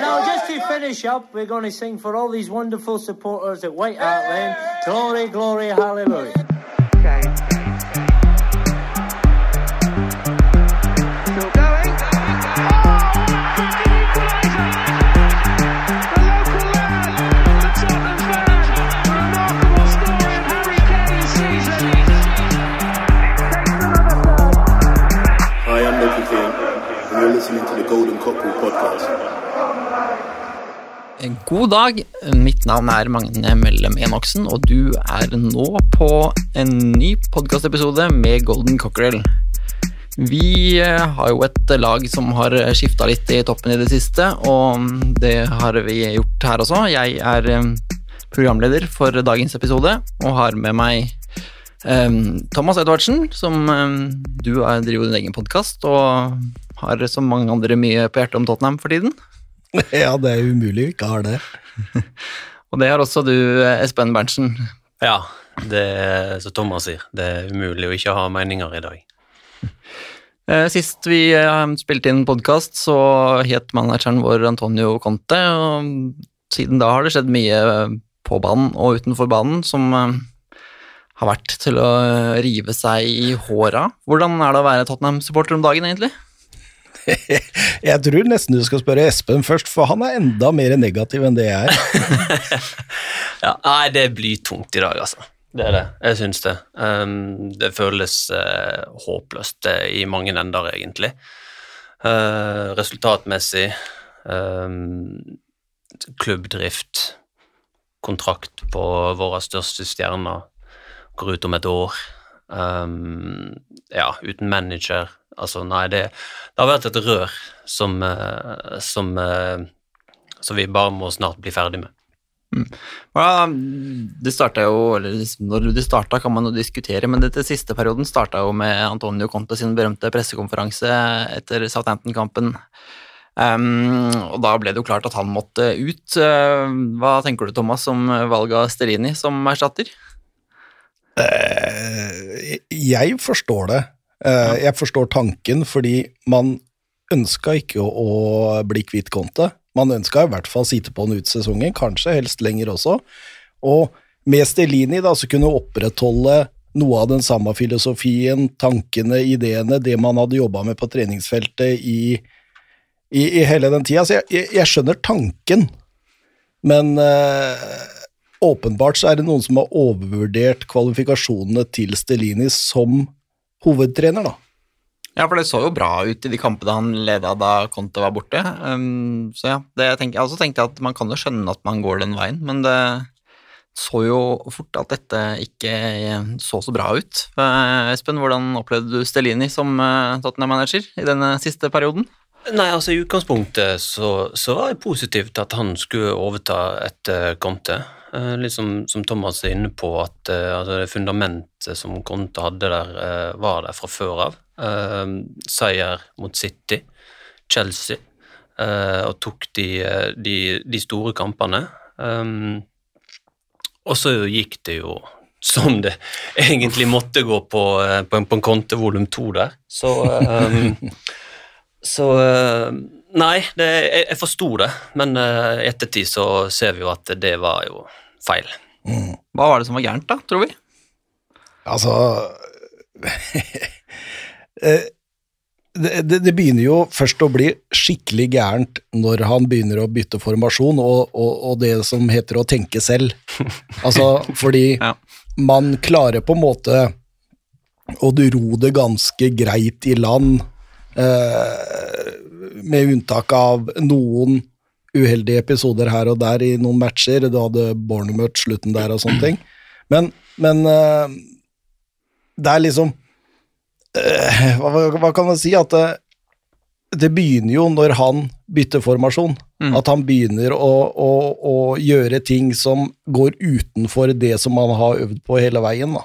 now just to finish up, we're going to sing for all these wonderful supporters at White Hart Lane. Glory, glory, hallelujah. Okay. Still going. The local lad, the Tottenham fan, the remarkable story of Harry Kane's season. Hi, I'm Loki King, and you're listening to the Golden Cockerel podcast. God dag, mitt navn er Magne Mellem Enoksen, og du er nå på en ny podkastepisode med Golden Cockerel. Vi eh, har jo et lag som har skifta litt i toppen i det siste, og det har vi gjort her også. Jeg er eh, programleder for dagens episode og har med meg eh, Thomas Edvardsen, som eh, du er, driver din egen podkast og har som mange andre mye på hjertet om Tottenham for tiden. Ja, det er umulig vi ikke har det. Og det har også du, Espen Berntsen. Ja, det er som Thomas sier, det er umulig å ikke ha meninger i dag. Eh, Sist vi eh, spilte inn podkast, så het manageren vår Antonio Conte, og siden da har det skjedd mye på banen og utenfor banen som eh, har vært til å rive seg i håra. Hvordan er det å være Tottenham-supporter om dagen, egentlig? Jeg tror nesten du skal spørre Espen først, for han er enda mer negativ enn det jeg er. Ja, nei, det blir tungt i dag, altså. Det er det. Jeg syns det. Um, det føles uh, håpløst eh, i mange ender, egentlig. Uh, resultatmessig, um, klubbdrift, kontrakt på våre største stjerner går ut om et år. Um, ja, uten manager. Altså, nei, det, det har vært et rør som, eh, som, eh, som vi bare må snart bli ferdig med. Ja, det starta jo eller liksom, Når det starta, kan man jo diskutere, men dette siste perioden starta jo med Antonio Conte sin berømte pressekonferanse etter Southampton-kampen. Um, og da ble det jo klart at han måtte ut. Uh, hva tenker du, Thomas, om valget av Stellini som erstatter? Eh, Jeg forstår det. Eh, Jeg forstår tanken, fordi man ønska ikke å, å bli kvitt Conte. Man ønska i hvert fall å sitte på den ut sesongen, kanskje helst lenger også. Og med Stelini da, så kunne opprettholde noe av den samme filosofien, tankene, ideene, det man hadde jobba med på treningsfeltet i, i, i hele den tida. Så jeg, jeg, jeg skjønner tanken, men uh, åpenbart så er det noen som har overvurdert kvalifikasjonene til Stelini som hovedtrener, da. Ja, for det så jo bra ut i de kampene han leda da Conte var borte. Um, så ja, det tenker, jeg også tenkte at man kan jo skjønne at man går den veien, men det så jo fort at dette ikke så så bra ut. Uh, Espen, hvordan opplevde du Stellini som uh, Tottenham-manager i denne siste perioden? Nei, altså I utgangspunktet så, så var jeg positiv til at han skulle overta etter Conte. Eh, litt som, som Thomas er inne på, at eh, altså det fundamentet som Conte hadde der, eh, var der fra før av. Seier mot City, Chelsea, og tok de, de, de store kampene. Og så gikk det jo som det egentlig måtte gå på, på, en, på en Conte volum to der. Så Så Nei, det, jeg, jeg forsto det, men i uh, ettertid så ser vi jo at det var jo feil. Hva var det som var gærent, da, tror vi? Altså eh, det, det, det begynner jo først å bli skikkelig gærent når han begynner å bytte formasjon, og, og, og det som heter å tenke selv. Altså, fordi Ja. man klarer på en måte å ro det ganske greit i land, eh, med unntak av noen uheldige episoder her og der i noen matcher. Du hadde Bournemouth slutten der og sånne ting. Men, men eh, det er liksom eh, hva, hva- hva kan man si? At det, det begynner jo når han bytter formasjon. Mm. At han begynner å, å, å gjøre ting som går utenfor det som han har øvd på hele veien. da.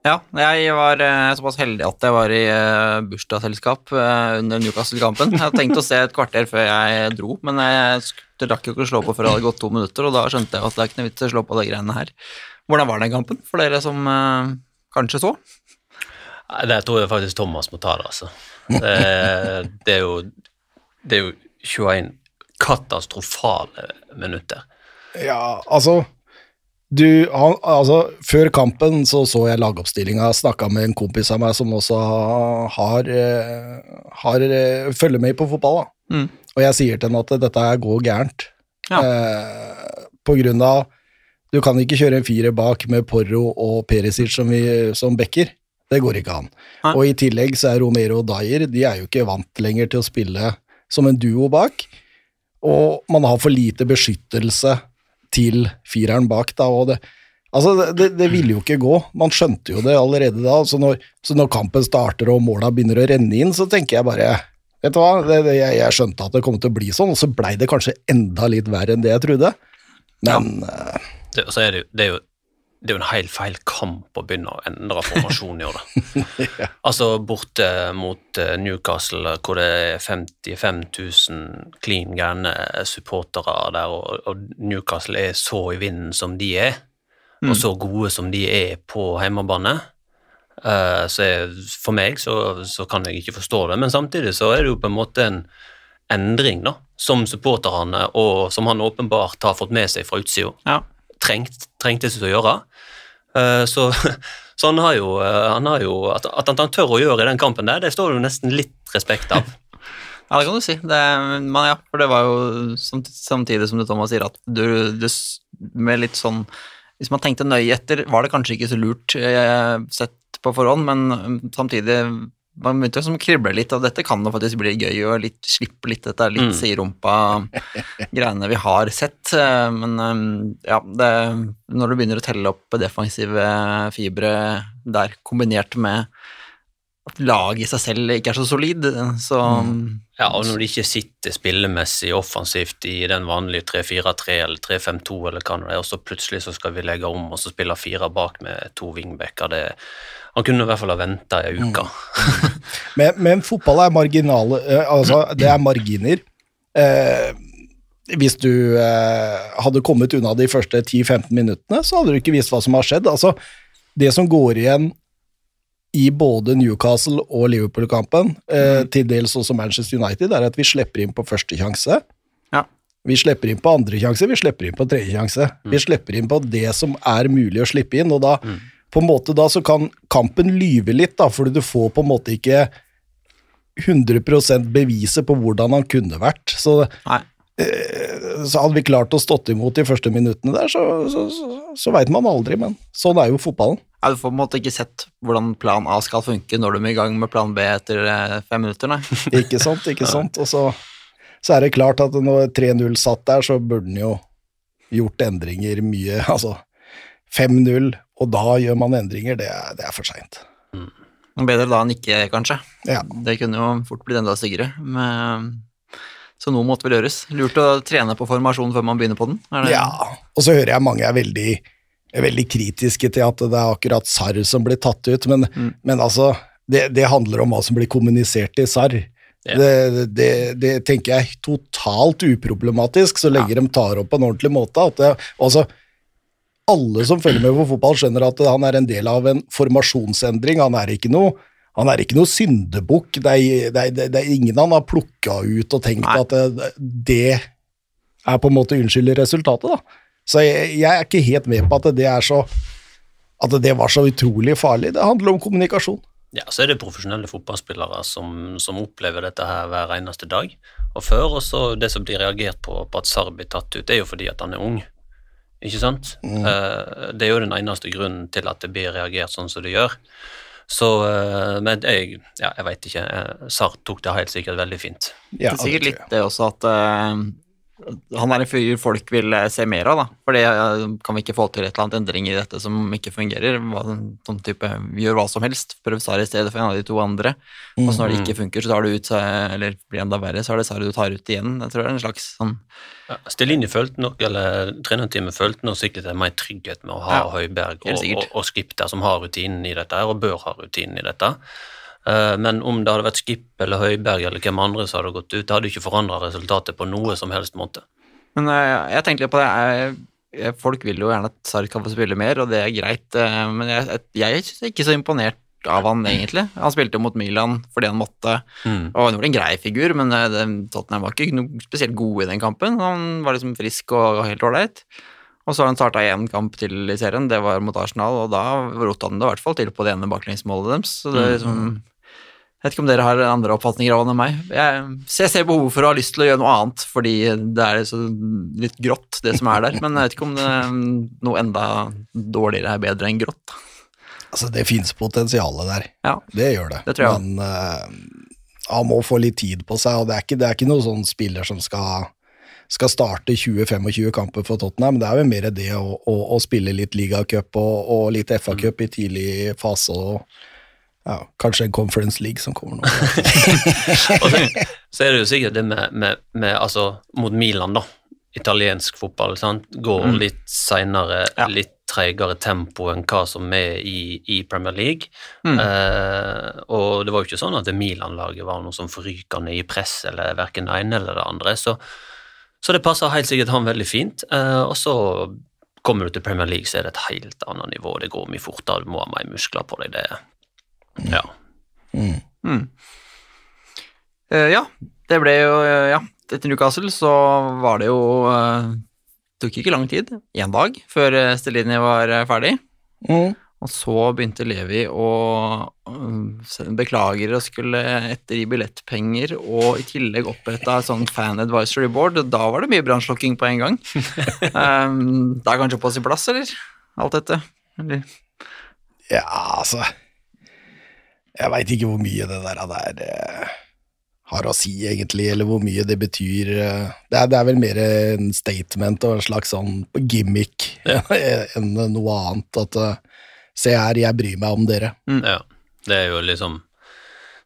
Ja, jeg var eh, såpass heldig at jeg var i eh, bursdagsselskap eh, under Newcastle-kampen. Jeg hadde tenkt å se et kvarter før jeg dro, men jeg det rakk jo ikke å slå på før det hadde gått to minutter, og da skjønte jeg at det er ikke noe vits i å slå på de greiene her. Hvordan var den kampen, for dere som kanskje så? Det tror jeg faktisk Thomas må ta det, altså. Det, det, er, jo, det er jo 21 katastrofale minutter. Ja, altså du, han, altså, Før kampen så så jeg lagoppstillinga, snakka med en kompis av meg som også har, eh, har eh, følger med på fotball. da. Mm. Og jeg sier til ham at dette går gærent. Ja. Eh, på grunn av Du kan ikke kjøre en firer bak med Porro og Perisic som, vi, som backer. Det går ikke an. Nei. Og i tillegg så er Romero og Dyer de er jo ikke vant lenger til å spille som en duo bak. Og man har for lite beskyttelse til fireren bak, da, og det Altså, det, det, det ville jo ikke gå. Man skjønte jo det allerede da. Så når, så når kampen starter og måla begynner å renne inn, så tenker jeg bare Vet du hva, det, det, jeg, jeg skjønte at det kom til å bli sånn, og så blei det kanskje enda litt verre enn det jeg trodde. Men ja. Det, så er det, jo- det, er jo, det er jo en helt feil kamp å begynne å endre formasjon i år, da. Altså borte mot eh, Newcastle, hvor det er 55 000 clean gærne supportere der, og, og Newcastle er så i vinden som de er, og så gode som de er på hjemmebane. Uh, så jeg, for meg så, så kan jeg ikke forstå det, men samtidig så er det jo på en måte en endring, da, som supporterne, og som han åpenbart har fått med seg fra utsida Ja. trengt, trengtes å gjøre. Eh, så, så han har jo, eh, han har jo at, at han tør å gjøre i den kampen der, det står det nesten litt respekt av. Ja, det kan du si. Det, men ja, for det var jo samtidig som det Thomas sier, at du, du med litt sånn Hvis man tenkte nøye etter, var det kanskje ikke så lurt eh, sett på forhånd, men mm, samtidig man begynte å krible litt, og dette kan jo faktisk bli gøy, og litt, slippe litt dette litt Mm. siderumpa greiene vi har sett. eh, Men eh, ja, det, når du begynner å telle opp defensive fibre der, kombinert med at laget i seg selv ikke er så solid, så Ja, og når de ikke sitter spillemessig offensivt i den vanlige 3-4-3 eller 3-5-2 eller hva det er, og så plutselig så skal vi legge om og så spille fire bak med to wingbacker, det Han kunne i hvert fall ha venta ei uke. Men, men fotball er marginale eh, Altså, det er marginer. Eh, hvis du eh, hadde kommet unna de første 10-15 minuttene, så hadde du ikke visst hva som har skjedd. Altså, det som går igjen i både Newcastle og Liverpool-kampen, eh, til dels også Manchester United, er at vi slipper inn på første sjanse. Ja. Vi slipper inn på andre sjanse, vi slipper inn på tredje sjanse. Vi slipper inn på det som er mulig å slippe inn, og da på en måte da så kan kampen lyve litt, da, fordi du får på en måte ikke 100% beviset på hvordan han kunne vært. Så, Nei. så hadde vi klart å stått imot de første minuttene der, så, så, så, så veit man aldri, men sånn er jo fotballen. Ja, du får på en måte ikke sett hvordan plan A skal funke når du er i gang med plan B etter eh, fem minutter, nei. Ikke sant, ikke sant. Og så, så er det klart at når 3-0 satt der, så burde den jo gjort endringer mye. Altså 5-0, og da gjør man endringer, det er, det er for seint. Bedre da enn ikke, kanskje. Ja. Det kunne jo fort blitt enda styggere. Men, så noe måtte vel gjøres. Lurt å trene på formasjon før man begynner på den. Ja. Og så hører jeg mange er veldig, er veldig kritiske til at det er akkurat SAR som blir tatt ut, men, men altså det, det handler om hva som blir kommunisert i SAR. Ja. Det, det, det tenker jeg er totalt uproblematisk, så lenge de tar opp på en ordentlig måte. At det, altså, alle som følger med på fotball, skjønner at han er en del av en formasjonsendring. Han er ikke noe, han er ikke noe syndebukk. Det, det, det, det er ingen han har plukka ut og tenkt Nei. at det, det er på en måte unnskylder resultatet, da. Så jeg, jeg er ikke helt med på at det er så at det var så utrolig farlig. Det handler om kommunikasjon. Ja, så er det profesjonelle fotballspillere som, som opplever dette her hver eneste dag. Og før, og så det som blir reagert på på at Sarr blir tatt ut, det er jo fordi at han er ung. Ikke sant? Eh, det er jo den eneste grunnen til at det blir reagert sånn som det gjør. Så, uh, men jeg, ja, jeg veit ikke. Sart Sarr tok det helt sikkert veldig fint. Ja, det er sikkert litt det også at eh, han er en fyr folk vil eh, se mer av, da. For det eh, kan vi ikke få til et eller annet endring i dette som ikke fungerer. Hva, sånn type, vi gjør hva som helst. Prøv Sari i stedet for en av de to andre. Og så når det ikke funker, så tar du ut, eller blir enda verre, så er det Sari du tar ut igjen. Jeg tror det er en slags sånn Ja, Stellini følte nok, eller trenerteamet følte nok sikkert en mer trygghet med å ha Ja, Høiberg og, og, og Skipter, som har rutinen i dette, og bør ha rutinen i dette. Eh, Men om det hadde vært Skip eller Høiberg eller hvem andre som hadde gått ut, det hadde ikke forandra resultatet på noe som helst måte. Men eh, jeg tenkte litt på det. Jeg, folk vil jo gjerne at Sarri kan få spille mer, og det er greit. eh, Men jeg, jeg, er ikke så imponert av han, egentlig. Han spilte jo mot Milan fordi han måtte, Mm. og han gjorde en grei figur, men Tottenham var ikke noe spesielt gode i den kampen. Han var liksom frisk og helt ålreit. Og så har han starta én kamp til i serien, det var mot Arsenal, og da rota han det i hvert fall til på det ene baklengsmålet deres. Så det er liksom Jeg vet ikke om dere har andre oppfatninger av han enn meg. Jeg, så jeg ser behov for å ha lyst til å gjøre noe annet, fordi det er så litt grått, det som er der. Men jeg vet ikke om det, noe enda dårligere er bedre enn grått. Altså, det fins potensialet der. Ja. Det gjør det. Det tror jeg Men uh, han må få litt tid på seg, og det er ikke, det er ikke noen sånn spiller som skal, skal starte 20-25 kamper for Tottenham. Det er jo mer det å, å, å spille litt ligacup og, og litt FA-cup i tidlig fase. og ja, Kanskje en Conference League som kommer nå. Og så, så er det jo sikkert det med, med, med altså, mot Milan, da. Italiensk fotball sant? går litt seinere, Ja. litt treigere tempo enn hva som er i, i Premier League. Mm. Eh, og det var jo ikke sånn at det Milan-laget var noe sånn forrykende i press, eller verken det ene eller det andre. Så, så det passer helt sikkert han veldig fint. Eh, og så kommer du til Premier League, så er det et helt annet nivå. Det går mye fortere, du må ha mer muskler på deg. Det, ja. Mm. Eh, ja, det ble jo uh, Ja, etter Newcastle så var det jo uh, tok ikke lang tid, én dag, før Stellini var ferdig. Mm. Og så begynte Levi å beklager og skulle ettergi billettpenger, og i tillegg oppretta et sånn fan advisory board. Da var det mye brannslukking på en gang. um, det er kanskje på sin plass, eller? Alt dette? Eller? Ja, altså Jeg veit ikke hvor mye det der, der eh, har å si, egentlig, eller hvor mye det betyr. eh. Det er, det er vel mer en statement og en slags sånn gimmick enn noe annet. At eh, se her, jeg bryr meg om dere. Ja, det er jo liksom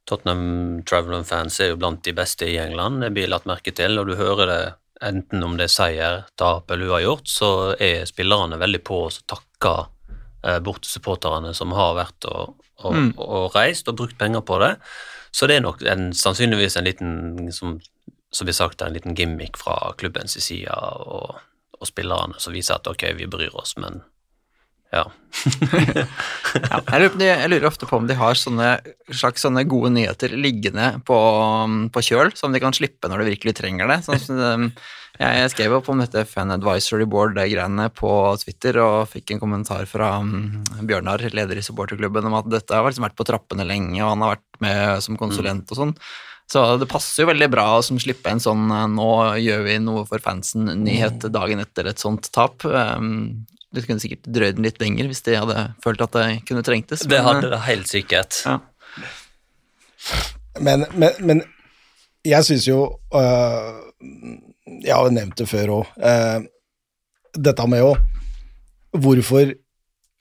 Tottenham Traveller fans er jo blant de beste i England, det blir lagt merke til, og du hører det enten om det er seier, tap eller uavgjort, så er spillerne veldig på å takke eh, bortesupporterne som har vært og, og, og reist og brukt penger på det. Så det er nok en, sannsynligvis en liten, som, som blir sagt, en liten gimmick fra klubbens side og, og spillerne som viser at ok, vi bryr oss, men ja. Ja, jeg, lurer, jeg lurer ofte på om de har sånne slags sånne gode nyheter liggende på, på kjøl, som de kan slippe når de virkelig trenger det. Sånn, som, um, jeg, skrev opp om dette Fan Advisory Board-greiene på Twitter, og fikk en kommentar fra um, Bjørnar, leder i supporterklubben, om at dette har liksom vært på trappene lenge, og han har vært med som konsulent og sånn. Så det passer jo veldig bra å slippe en sånn uh, 'nå gjør vi noe for fansen'-nyhet dagen etter et sånt tap. Du det kunne sikkert drøyd den litt lenger hvis de hadde følt at det kunne trengtes. Det men, hadde det helt sikkert. Ja. Men, men, men jeg syns jo øh, Jeg har nevnt det før òg. dette med jo Hvorfor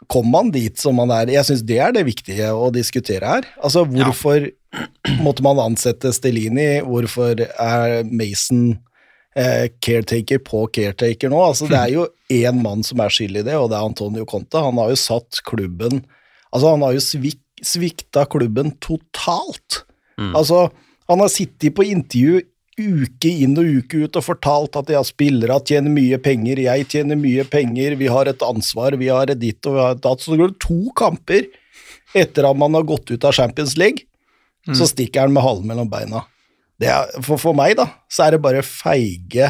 kom man dit som man er? Jeg syns det er det viktige å diskutere her. Altså, hvorfor måtte man ansette Stelini? Hvorfor er Mason eh, caretaker på caretaker nå? Altså, det er jo én mann som er skyld i det, og det er Antonio Conte. Han har jo satt klubben Altså, han har jo svik, svikta klubben totalt. Altså, han har sittet på intervju uke inn og uke ut og fortalt at ja, spillere tjener mye penger, jeg tjener mye penger, vi har et ansvar, vi har et ditt og vi har et datt. Så går det to kamper etter at man har gått ut av Champions League, så stikker han med halen mellom beina. Det er, for, for meg, da, så er det bare feige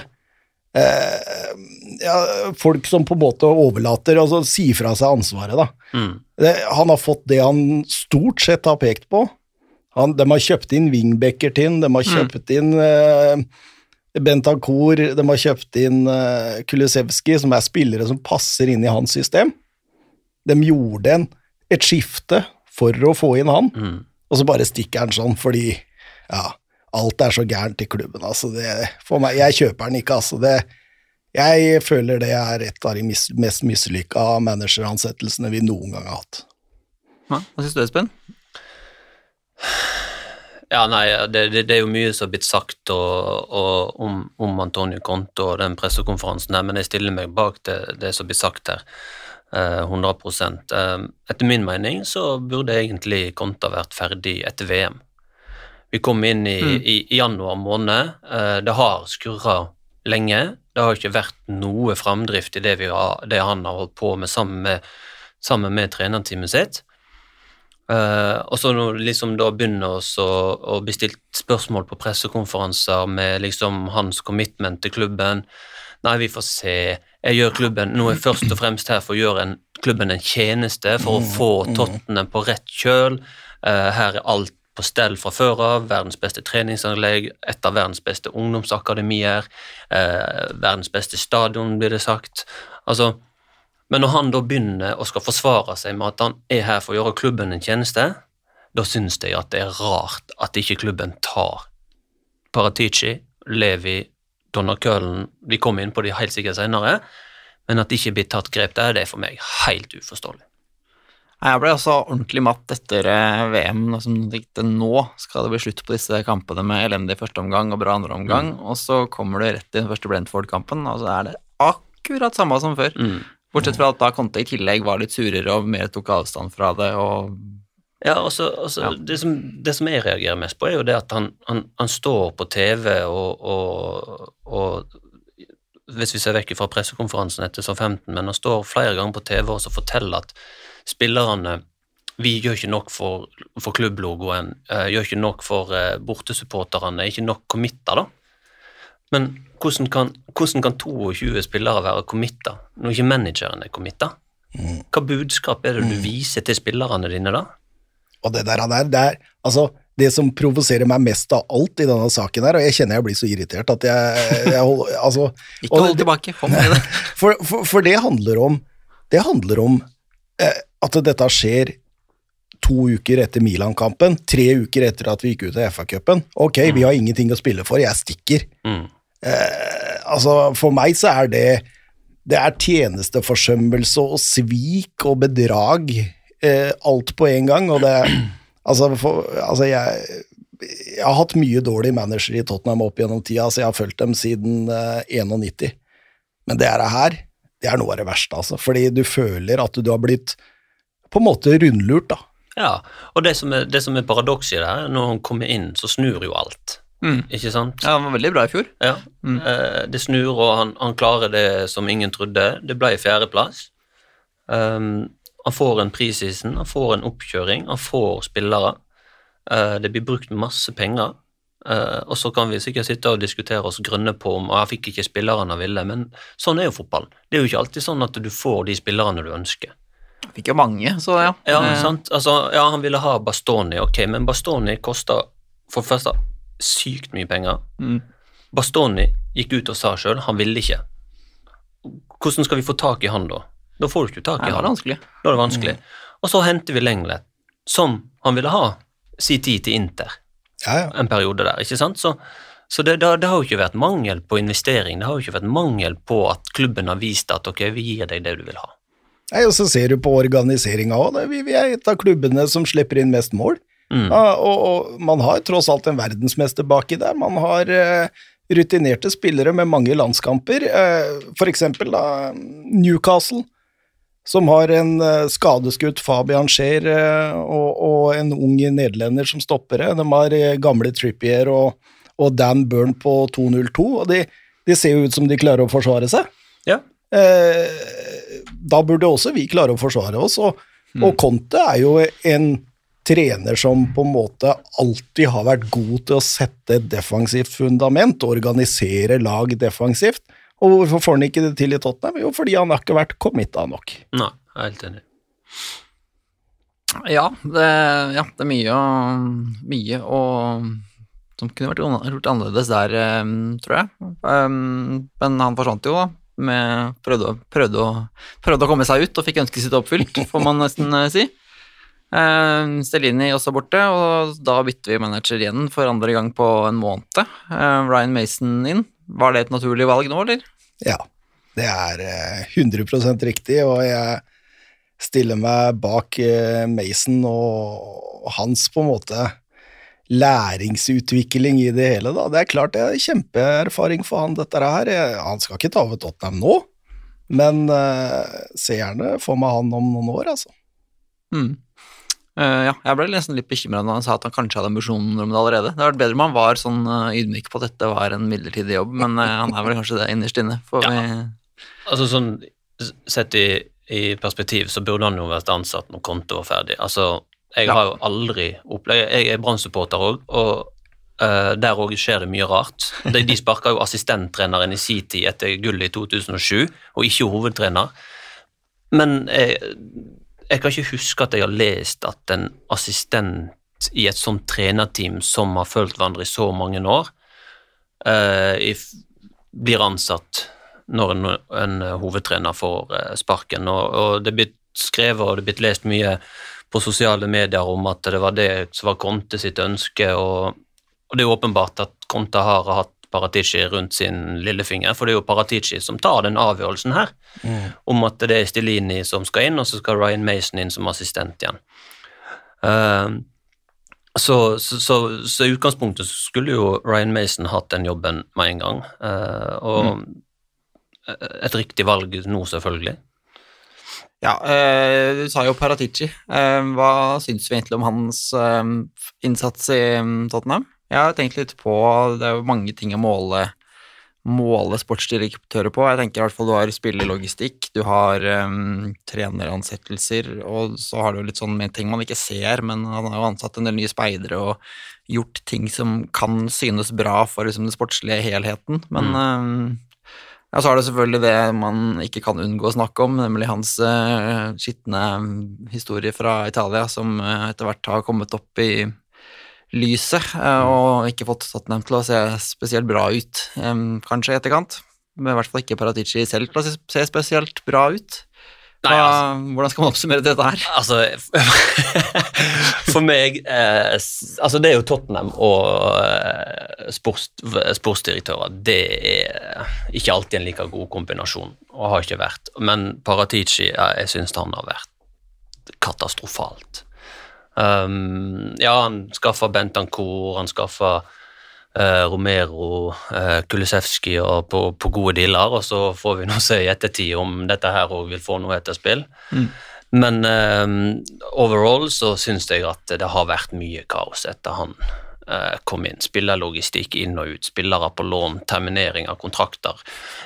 eh, ja, folk som på en måte overlater, altså sier fra seg ansvaret, da. Mm. Det, han har fått det han stort sett har pekt på. Han, de har kjøpt inn wingbacker til han, de har kjøpt inn eh, Bentancour, de har kjøpt inn uh, Kulisevskij, som er spillere som passer inn i hans system. De gjorde en, et skifte for å få inn han, Mm. og så bare stikker han sånn fordi ja, alt er så gærent i klubben. Altså det, for meg, jeg kjøper den ikke, altså. Det, jeg føler det er et av de mis, mest mislykka manageransettelsene vi noen gang har hatt. Ja, hva syns du, Espen? Ja, nei, det, det, det er jo mye som har blitt sagt og, og om, om Antonio Conte og den pressekonferansen her, men jeg stiller meg bak det, det som blir sagt her. eh, 100 Eh, Etter min mening så burde egentlig Conte vært ferdig etter VM. Vi kom inn i, i, i januar måned. eh, Det har skurra lenge. Det har ikke vært noe framdrift i det, vi har, det han har holdt på med sammen med, sammen med trenerteamet sitt. Eh, og så når liksom da begynner vi å, å bli spørsmål på pressekonferanser med liksom hans commitment til klubben Nei, vi får se. Jeg gjør klubben Nå er jeg først og fremst her for å gjøre en, klubben en tjeneste, for å få Tottenham på rett kjøl. Uh, her er alt på stell fra før av. Verdens beste treningsanlegg, et av verdens beste ungdomsakademier, Uh, verdens beste stadion, blir det sagt. Altså, men når han da begynner og skal forsvare seg med at han er her for å gjøre klubben en tjeneste, da syns jeg at det er rart at ikke klubben tar Paratici, Levi, Donna Køhlen Vi kommer inn på de helt sikkert senere, men at det ikke blir tatt grep der, det er for meg helt uforståelig. Jeg ble også ordentlig matt etter VM. da som tenkte, Nå skal det bli slutt på disse kampene med elendig første omgang og bra andre omgang, og så kommer du rett i den første Brentford-kampen, og så er det akkurat samme som før. Bortsett fra at da Conte i tillegg var litt surere og mer tok avstand fra det, og Ja, altså, også, Ja. Det, som, det som jeg reagerer mest på, er jo det at han, han, han står på TV og, og, og Hvis vi ser vekk fra pressekonferansen etter så 15, men han står flere ganger på TV og så forteller at spillerne vi gjør ikke nok for, for klubblogoen, eh, gjør ikke nok for eh, bortesupporterne, er ikke nok committer, da. Men hvordan kan, hvordan kan 22 spillere være committa når ikke manageren er committa? Hva budskap er det du viser til spillerne dine da? Og det der, der det er altså det som provoserer meg mest av alt i denne saken her, og jeg kjenner jeg blir så irritert at jeg, jeg holder, altså, ikke hold tilbake. Kom med det. For, for, for det handler om Det handler om eh, at dette skjer to uker etter Milan-kampen, tre uker etter at vi gikk ut av FA-cupen. Ok, vi har ingenting å spille for, jeg stikker. Mm. Altså, for meg så er det Det er tjenesteforsømmelse og svik og bedrag, eh, alt på en gang, og det Altså, for, altså jeg jeg har hatt mye dårlige manager i Tottenham opp gjennom tida, så jeg har fulgt dem siden eh, 91. Men det her, det er noe av det verste, altså. Fordi du føler at du har blitt på en måte rundlurt, da. Ja, og det som er, det som er paradokset det her, når han kommer inn, så snur jo alt. Mm. Ikke sant? Ja, Han var veldig bra i fjor. Ja. Eh, det snur, og han, han klarer det som ingen trodde. Det ble fjerdeplass. Um, han får en prisisen, han får en oppkjøring, han får spillere. Uh, det blir brukt masse penger. Uh, og så kan vi sikkert sitte og diskutere oss grønne på om «Å, jeg fikk ikke spillerne han ville, men sånn er jo fotball. Det er jo ikke alltid sånn at du får de spillerne du ønsker. Fikk jo mange, så ja. Ja, Eh, sant. Altså, ja, han ville ha Bastoni, ok, men Bastoni koster for det første sykt mye penger. Mm. Bastoni gikk ut og sa sjøl han ville ikke. Hvordan skal vi få tak i han da? Da får du ikke tak i Nei, han. vanskelig. Da er det vanskelig. Og så henter vi Lenglet, som han ville ha si tid til Inter Ja, ja. en periode der, ikke sant? Så, så det, det, har- det har jo ikke vært mangel på investering, det har jo ikke vært mangel på at klubben har vist at ok, vi gir deg det du vil ha. Nei, og så ser du på organiseringa òg. Vi, vi er et av klubbene som slipper inn mest mål. Mm. Og, og man har tross alt en verdensmester baki der. Man har uh, rutinerte spillere med mange landskamper. Uh, for eksempel da, Newcastle, som har en uh, skadeskutt Fabian Scheer eh, og, og en ung nederlender som stoppere. De har eh, gamle Trippier og, og Dan Burn på 2.02, og de, de ser jo ut som de klarer å forsvare seg. Ja. Eh, da burde også vi klare å forsvare oss, og, og Conte er jo en trener som på en måte alltid har vært god til å sette et defensivt fundament, organisere lag defensivt. Og hvorfor får han ikke det til i Tottenham? Jo, fordi han har ikke vært committa nok. Nei, jeg er helt enig. Ja, det, ja, det er mye og mye og som kunne vært gjort annerledes der, eh, tror jeg. Um, men han forsvant jo, da. Med, prøvde, å- prøvde, å, prøvde å komme seg ut og fikk ønsket sitt oppfylt, får man nesten eh, si. Uh, Stellini også borte, og da bytter vi manager igjen for andre gang på en måned. Uh, Ryan Mason inn. Var det et naturlig valg nå, eller? Ja, det er eh, 100 riktig, og jeg stiller meg bak eh, Mason og hans på en måte læringsutvikling i det hele. da. Det er klart det er kjempeerfaring for han, dette her. Han skal ikke ta over Tottenham nå, men uh, se gjerne for meg han om noen år, altså. Mm. Eh, ja, jeg ble nesten litt bekymra når han sa at han kanskje hadde ambisjoner om det allerede. Det hadde vært bedre om han var sånn uh, ydmyk på at dette var en midlertidig jobb, men uh, han er vel kanskje det innerst inne. For Ja. vi, Altså sånn Sett i, i perspektiv så burde han jo vært ansatt når konto var ferdig. Altså Jeg Ja. har jo aldri opplevd Jeg er Brann-supporter òg, og eh, der òg skjer det mye rart. De, de sparka jo assistenttreneren i sin tid etter gullet i 2007, og ikke hovedtrener. Men jeg, jeg kan ikke huske at jeg har lest at en assistent i et sånt trenerteam som har fulgt hverandre i så mange år, eh, blir ansatt når en, en hovedtrener får eh, sparken. Og, og det er blitt skrevet og det er blitt lest mye på sosiale medier om at det var det som var Conte sitt ønske, og, og det er åpenbart at Conte har hatt Paratici rundt sin lillefinger, for det er jo Paratici som tar den avgjørelsen her, om at det er Stilini som skal inn, og så skal Ryan Mason inn som assistent igjen. Uh, så, så, så, så i utgangspunktet skulle jo Ryan Mason hatt den jobben med en gang, Uh, og et riktig valg nå, selvfølgelig. Ja, eh, du sa jo Paratici. Eh, hva syns vi egentlig om hans eh, innsats i mm, Tottenham? Jeg har tenkt litt på Det er jo mange ting å måle, måle sportsdirektører på. Jeg tenker i hvert fall du har spillelogistikk, du har um, treneransettelser, og så har du jo litt sånn med ting man ikke ser, men han har jo ansatt en del nye speidere og gjort ting som kan synes bra for liksom, den sportslige helheten, men um, ja, så er det selvfølgelig det man ikke kan unngå å snakke om, nemlig hans uh, skitne historie fra Italia, som uh, etter hvert har kommet opp i lyset, eh, og ikke fått Tottenham til å se spesielt bra ut, kanskje i etterkant. Men i hvert fall ikke Paratici selv til å se- se spesielt bra ut. Hva, Nei, altså- Hvordan skal man oppsummere dette her? Altså, for meg eh, Altså, det er jo Tottenham og eh, sports, sportsdirektører. Det er ikke alltid en like god kombinasjon, og har ikke vært. Men Paratici, jeg, jeg syns han har vært katastrofalt. Um, ja, han skaffa Bentancour, han skaffa uh, Romero, uh, Kulisevskij og på, på gode dealer, og så får vi nå se i ettertid om dette her òg vil få noe etter spill. Men um, overall så syns jeg at det har vært mye kaos etter han eh, kom inn. Spillerlogistikk inn og ut, spillere på lån, terminering av kontrakter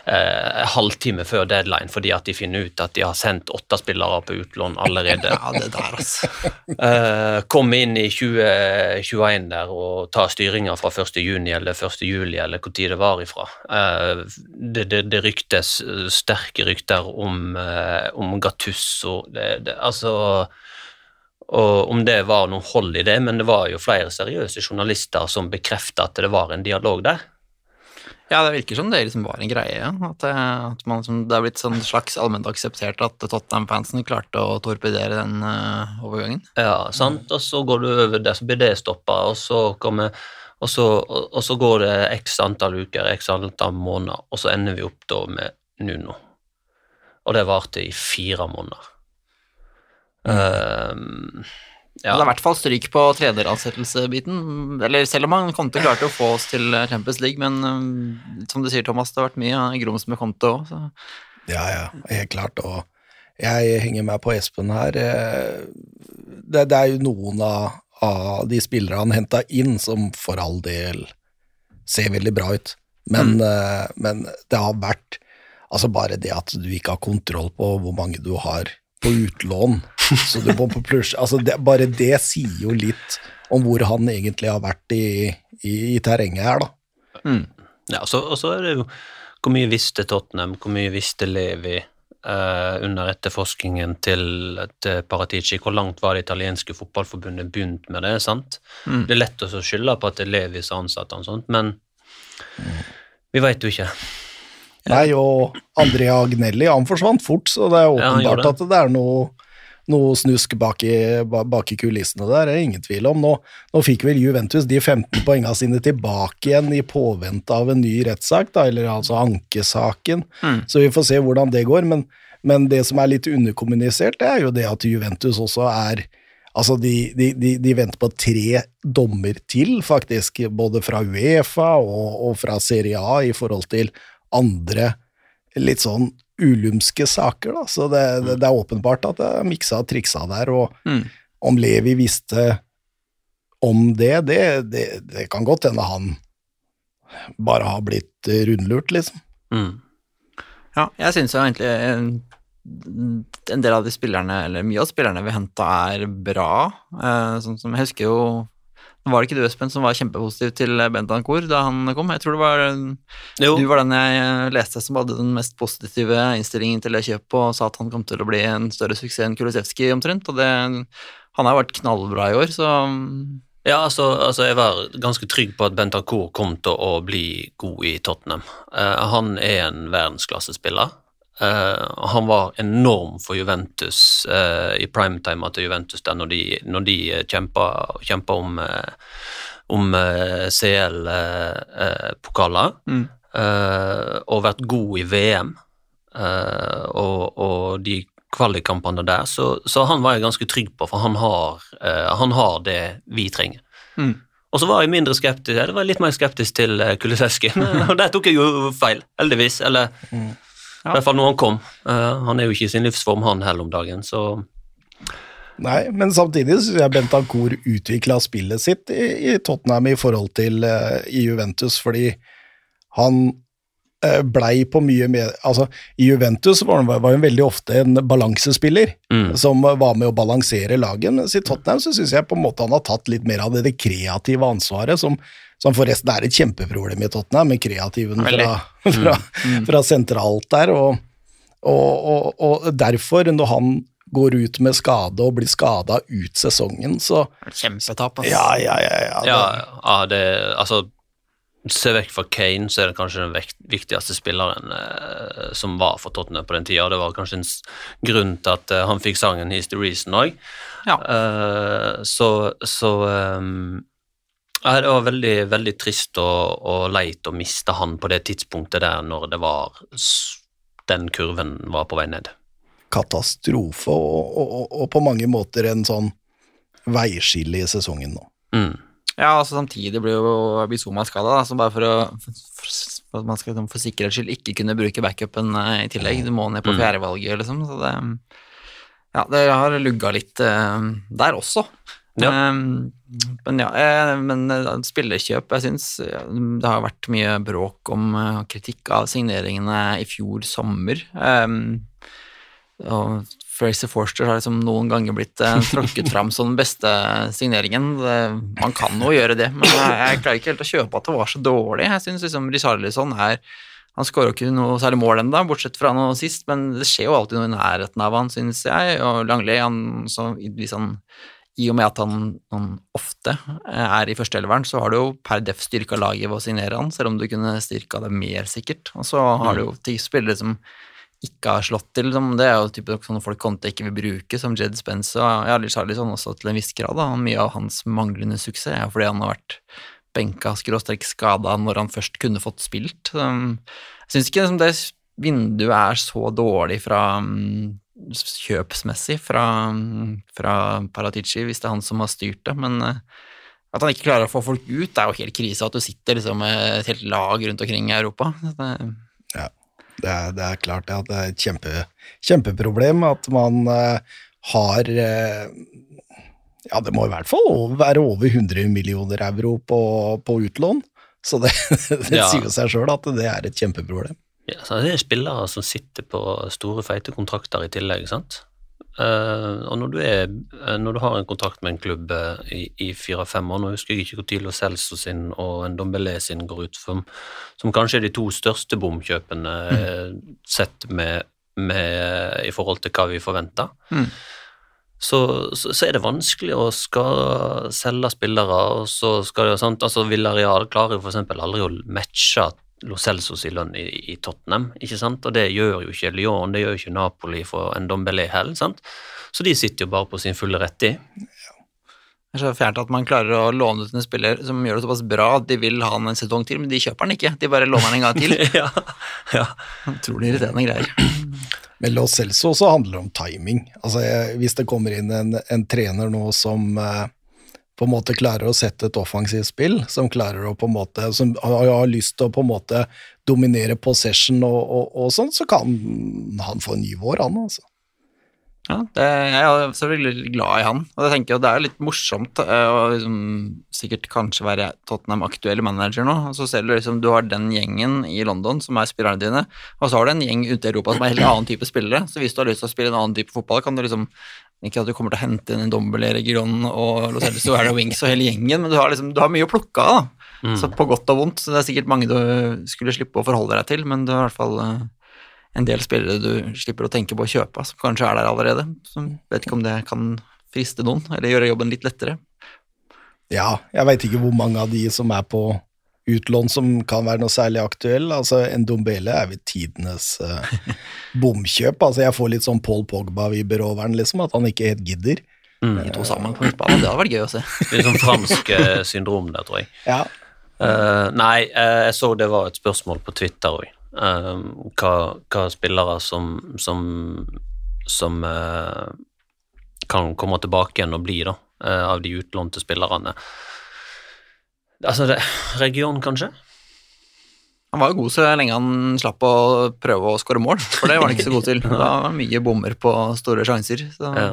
eh, halvtime før deadline fordi at de finner ut at de har sendt åtte spillere på utlån allerede. Ja, det der, altså. Eh, komme inn i 2021 der og ta styringa fra 1. juni eller 1. juli eller hvor tid det var ifra. Eh, det, det, det ryktes eh, sterke rykter om, eh, om Gattusso. Det, det, altså og om det var noe hold i det, men det var jo flere seriøse journalister som bekrefta at det var en dialog der. Ja, det virker som det liksom var en greie. ja. At, det, at man, liksom, det er blitt sånn slags allment akseptert at Tottenham-fansen klarte å torpedere den uh, overgangen. Ja, sant? Og så går du over der, så blir det stoppa, og så kommer og så, og, og så går det x antall uker, x antall måneder, og så ender vi opp da med Nuno. Og det varte i fire måneder. Ehm, Ja. Det er i hvert fall stryk på treneransettelsebiten. Eller selv om han kom til å få oss til Champions League, men um, som du sier, Thomas, det har vært mye grums med Conte òg. Ja, ja, helt klart. Og jeg henger meg på Espen her. Eh, Det, det er jo noen av, av de spillere han henta inn, som for all del ser veldig bra ut. Men, eh, men det har vært Altså bare det at du ikke har kontroll på hvor mange du har på utlån. Så du må på pluss altså det, Bare det sier jo litt om hvor han egentlig har vært i, i, i terrenget her, da. Ja, så, og så er det jo hvor mye visste Tottenham, hvor mye visste Levi eh, under etterforskningen til, til Paratici? Hvor langt var det italienske fotballforbundet begynt med det? sant? Det er lett å så skylde på at det er Levi som ansatte han, sånt, men vi veit jo ikke. Nei, og Andrea Agnelli, han forsvant fort, så det er Ja, det. åpenbart at det er noe, noe snusk bak i, bak i kulissene der, det er ingen tvil om. Nå, nå fikk vel Juventus de 15 poengene sine tilbake igjen i påvente av en ny rettssak, eller altså ankesaken, så vi får se hvordan det går, men, men det som er litt underkommunisert, det er jo det at Juventus også er Altså, de, de, de, de venter på tre dommer til, faktisk, både fra Uefa og, og fra Serie A i forhold til andre litt sånn ulumske saker, da. Så det, det, det er åpenbart at det er miksa og triksa der, og Mm. om Levi visste om det, det, det, kan godt hende han bare har blitt eh, rundlurt, liksom. Mm. Ja, jeg syns jo egentlig eh, en del av de spillerne, eller mye av spillerne vi henta, er bra. Eh, sånn som jeg husker jo Var det ikke du, Espen, som var kjempepositiv til Bentancour da han kom? Jeg tror det var Jo. du var den jeg leste som hadde den mest positive innstillingen til det kjøpet, og sa at han kom til å bli en større suksess enn Kulisevskij omtrent. Og det, han har vært knallbra i år, så Ja, altså, altså jeg var ganske trygg på at Bentancour kom til å bli god i Tottenham. Uh, han er en verdensklassespiller. Eh, han var enorm for Juventus uh, i primetime til Juventus der når de, når de kjempa, kjempa om, uh, om uh, CL-pokaler. Mm. og vært god i VM. eh, og, og de kvalikkampene der, så, så han var jeg ganske trygg på, for han har, eh, han har det vi trenger. Mm. Og så var jeg mindre skeptisk, jeg var litt mer skeptisk til uh, Kulisevskij, og der tok jeg jo feil, heldigvis. Eller i hvert fall når han kom. Eh, han er jo ikke i sin livsform, han heller om dagen, så Nei, men samtidig syns jeg Bentancour utvikla spillet sitt i, i Tottenham i forhold til uh, i Juventus, fordi han uh, blei på mye mer Altså, i Juventus var han var han veldig ofte en balansespiller mm. som var med å balansere laget, mens i Tottenham så syns jeg på en måte han har tatt litt mer av det, det kreative ansvaret, som, som forresten er et kjempeproblem i Tottenham, med kreativen fra, fra, fra, fra sentralt der, og, og, og, og derfor, når han går ut med skade og blir skada ut sesongen, så kjempetap. altså. Ja, ja, ja. ja, det, Ja, ja det, altså Se vekk fra Kane, så er det kanskje den vekt, viktigste spilleren eh, som var for Tottenham på den tida. Det var kanskje en grunn til at eh, han fikk sangen 'He's the Reason' òg. Ja. så så ehm, ja, Det var veldig, veldig trist og, og leit å miste han på det tidspunktet der når det var den kurven var på vei ned. katastrofe, og, og, og, på mange måter en sånn veiskille i sesongen nå. Mm. Ja, altså samtidig blir jo Bizuma skada, så bare for å for, for at man skal liksom for sikkerhets skyld ikke kunne bruke backupen eh, i tillegg. Du må ned på Mm. fjerdevalget, liksom. Så det Ja, det har lugga litt eh, der også. Ja. Eh, men ja, eh, men spillekjøp spillerkjøp Jeg syns det har vært mye bråk om eh, kritikk av signeringene i fjor sommer. Eh, og Fraser Forster har liksom noen ganger blitt eh, tråkket fram som den beste signeringen. Man kan jo gjøre det, men jeg, klarer ikke helt å kjøpe at det var så dårlig. Jeg syns liksom Richarlison er Han skårer jo ikke noe særlig mål ennå, bortsett fra noe sist, men det skjer jo alltid noe i nærheten av han, syns jeg. Og Langley, han så litt sånn i og med at han, han ofte eh, er i førsteelveren, så har du jo per def styrka laget ved å signere han, selv om du kunne styrka det mer, sikkert. Og så har du jo til spillere som ikke har slått til. Som det er jo type sånne folk Conte ikke vil bruke, som Jed Spence og ja, Charlison også til en viss grad. Da. Mye av hans manglende suksess er fordi han har vært benka skråstrek skada når han først kunne fått spilt. Um, Jeg syns ikke det vinduet er så dårlig fra um, kjøpsmessig fra, fra Paratici, hvis det er han som har styrt det, men uh, at han ikke klarer å få folk ut, det er jo helt krise. At du sitter liksom med et helt lag rundt omkring i Europa. Det, Det er, det er klart at det er et kjempe, kjempeproblem at man uh, har uh, Ja, det må i hvert fall være over 100 millioner euro på, på utlån. Så det, det Ja. sier seg sjøl at det er et kjempeproblem. Ja, så det er spillere som sitter på store, feite kontrakter i tillegg, sant. Uh, og når du, er, eh, når du har en kontrakt med en klubb uh, i, i fire-fem år, nå husker jeg ikke når Lo Celso sin og en Dombelé sin går ut, som, som kanskje er de to største bomkjøpene eh, sett med, med, i forhold til hva vi forventer, Mm. så, så, så er det vanskelig å skal selge spillere, og så skal det sant, altså Villareal klarer eksempel aldri å matche Lo Celsos i lønn i, i Tottenham, ikke sant? og det gjør jo ikke Lyon, det gjør jo ikke Napoli for en Dombelé heller, sant? så de sitter jo bare på sin fulle rett i. Det er så fjernt at man klarer å låne ut en spiller som gjør det såpass bra at de vil ha han en sesong til, men de kjøper han ikke. De bare låner han en gang til. ja, ja. Utrolig irriterende greier. Men Lo Celso også handler om timing. Altså, jeg, hvis det kommer inn en, en trener nå som eh, på en måte klarer å sette et offensivt spill, som klarer å på en måte, som har, lyst til å på en måte dominere possession og, og, og sånn, så kan han få en ny vår, han altså. Ja, det, jeg er selvfølgelig glad i han, og jeg tenker jo det er litt morsomt eh, å liksom, sikkert kanskje være Tottenham aktuell manager nå, og så ser du liksom du har den gjengen i London som er spillerne dine, og så har du en gjeng ute i Europa som er en helt annen type spillere, så hvis du har lyst til å spille en annen type fotball, kan du liksom ikke at du kommer til å hente inn en Dombele, Region og Los Angeles Suara Wings og hele gjengen, men du har liksom du har mye å plukke av, da. Så på godt og vondt. Så det er sikkert mange du skulle slippe å forholde deg til, men du har i hvert fall eh, en del spillere du slipper å tenke på å kjøpe, som kanskje er der allerede. Så vet ikke om det kan friste noen, eller gjøre jobben litt lettere. Ja, jeg veit ikke hvor mange av de som er på utlån som kan være noe særlig aktuell. Altså, en Dombele er ved tidenes uh, bomkjøp. Altså, jeg får litt sånn Paul Pogba-vibber over den, liksom, at han ikke helt gidder. De to sammen på midtbanen, det hadde vært gøy å se. Litt sånn fransk eh, syndrom der, tror jeg. Ja, Uh, nei, uh, jeg så det var et spørsmål på Twitter òg. hva, hva spillere som som, som eh, kan komme tilbake igjen og bli, da, av de utlånte spillerne. Altså, det, region, kanskje? Han var jo god så lenge han slapp å prøve å skåre mål, for det var han ikke så god til. Da var det mye bommer på store sjanser. Så. Ja.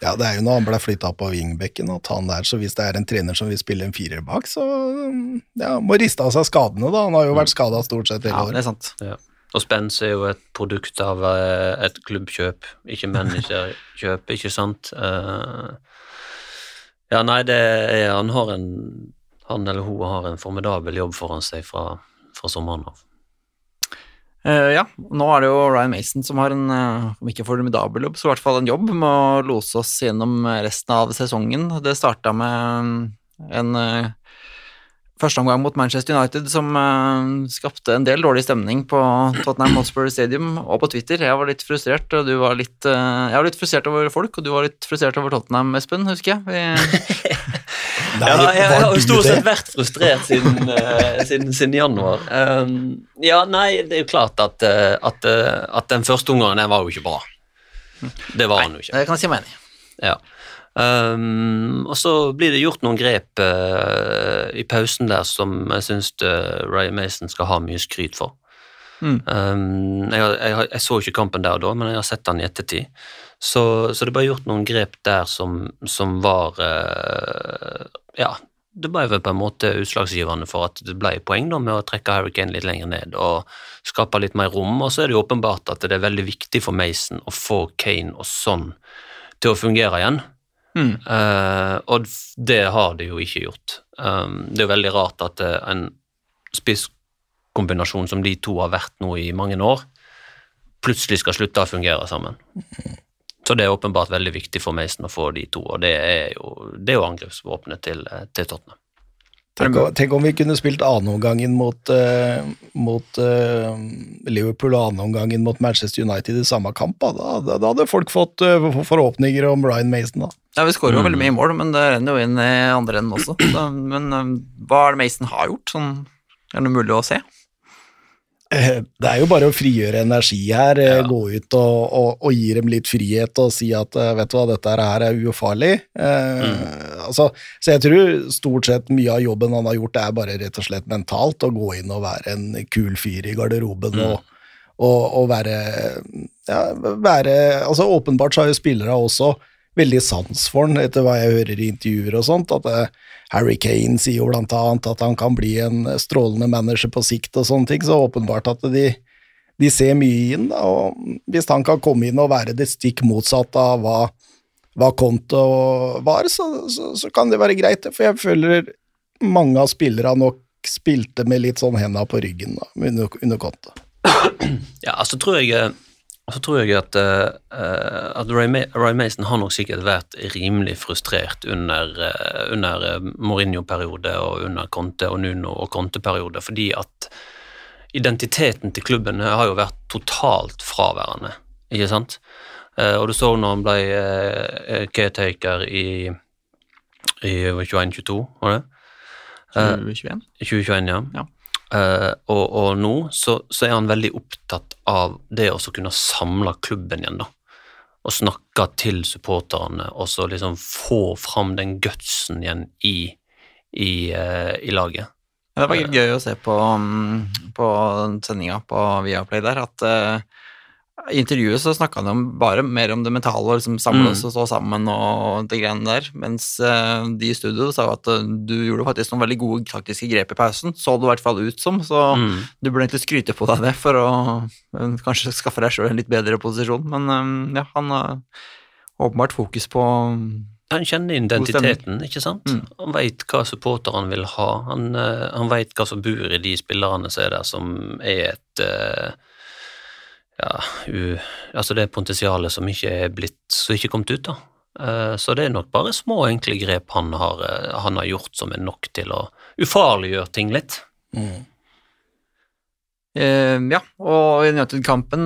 ja, det er jo når han ble flytta på wingbekken, at han der, så hvis det er en trener som vil spille en firer bak, så ja, må riste av seg skadene, da. Han har jo vært skada stort sett hele Ja, det er sant. Ja. Og Spence er jo et produkt av eh, et klubbkjøp, ikke managerkjøp, ikke sant? Eh, ja, nei, det er Han har en Han eller hun har en formidabel jobb foran seg fra, fra sommeren av. Uh, ja, nå er det jo Ryan Mason som har en, eh, om ikke formidabel jobb, så i hvert fall en jobb med å lose oss gjennom resten av sesongen. Det starta med en uh, førsteomgang mot Manchester United som uh, skapte en del dårlig stemning på Tottenham Hotspur Stadium og på Twitter. Jeg var litt frustrert, og du var litt uh, Jeg var litt frustrert over folk, og du var litt frustrert over Tottenham, Espen, husker jeg. Vi, Nei, Ja, jeg, jeg har jo stort sett vært frustrert siden, uh, siden, siden januar. Um, ja, nei, det er jo klart at, uh, at, uh, at den første omgangen den var jo ikke bra. Det var han jo ikke. det kan jeg si meg enig i. Ja. Um, og så blir det gjort noen grep i pausen der som jeg syns Ryan Mason skal ha mye skryt for. Mm. Um, jeg, jeg, jeg så ikke kampen der og da, men jeg har sett den i ettertid. Så, så det ble gjort noen grep der som, som var eh, Ja, det ble vel på en måte utslagsgivende for at det ble poeng da med å trekke Harry Kane litt lenger ned og skape litt mer rom. Og så er det jo åpenbart at det er veldig viktig for Mason å få Kane og sånn til å fungere igjen. Mm. Uh, og det har det jo ikke gjort. Um, det er jo veldig rart at uh, en spisskombinasjon som de to har vært nå i mange år, plutselig skal slutte å fungere sammen. Så det er åpenbart veldig viktig for Mason å få de to, og det er jo, det er jo angrepsvåpenet til, eh, til Tottenham. Tenk, om- tenk om vi kunne spilt annenomgangen mot, uh, mot uh, Liverpool og annenomgangen mot Manchester United i samme kamp. Da, da, da hadde folk fått uh, forhåpninger om Ryan Mason, da. Ja, Vi skårer jo Mm. veldig mye mål, men det renner jo inn i andre enden også. Så, men hva er det Mason har gjort? Sånn, er det mulig å se? Det er jo bare å frigjøre energi her, eh, Ja. gå ut og, og, og gi dem litt frihet og si at eh, vet du hva, dette her er ufarlig. Eh, altså, så jeg tror stort sett mye av jobben han har gjort er bare rett og slett mentalt, å gå inn og være en kul fyr i garderoben og, og, og være, ja, være Altså åpenbart så har jo spillere også veldig sans for han, etter hva jeg hører i intervjuer og sånt, at det, eh, Harry Kane sier jo blant annet at han kan bli en strålende manager på sikt og sånne ting, så åpenbart at de, de ser mye inn, da, og hvis han kan komme inn og være det stikk motsatte av hva, hva Conte var, så, så, så kan det være greit, for jeg føler mange av spillerne nok spilte med litt sånn henda på ryggen da, under, under Conte. Ja, altså tror jeg eh, så tror jeg at, uh, at Ray, Ma Ray Mason har nok sikkert vært rimelig frustrert under, uh, under Mourinho-periode og under Conte og Nuno og Conte-periode, fordi at identiteten til klubben har jo vært totalt fraværende, ikke sant? Uh, og du så når han ble caretaker i, i 21-22, var det? Eh, 2021? 2021, ja. Ja. Og, og nå så, så er han veldig opptatt av det å kunne samle klubben igjen, da. Og snakke til supporterne, og så liksom få fram den gutsen igjen i, i, eh, i laget. Det var gøy å se på, mm, på sendinga på Viaplay der, at eh, I intervjuet så snakka han om bare mer om det mentale, liksom samle Mm. oss og stå sammen og det greiene der, mens eh, de i studio sa at eh, du gjorde faktisk noen veldig gode taktiske grep i pausen, så det i hvert fall ut som, så Mm. du burde egentlig skryte på deg det for å eh, kanskje skaffe deg sjøl en litt bedre posisjon, men ja, han har åpenbart fokus på Han kjenner identiteten, ikke sant? Mm. Han veit hva supporterne vil ha. Han, han veit hva som bor i de spillerne som er der, som er et eh, Ja, u, altså det potensialet som ikke er blitt Som ikke er kommet ut, da. Eh, så det er nok bare små, enkle grep han har, eh, han har gjort som er nok til å ufarliggjøre ting litt. Eh, ja, og i United-kampen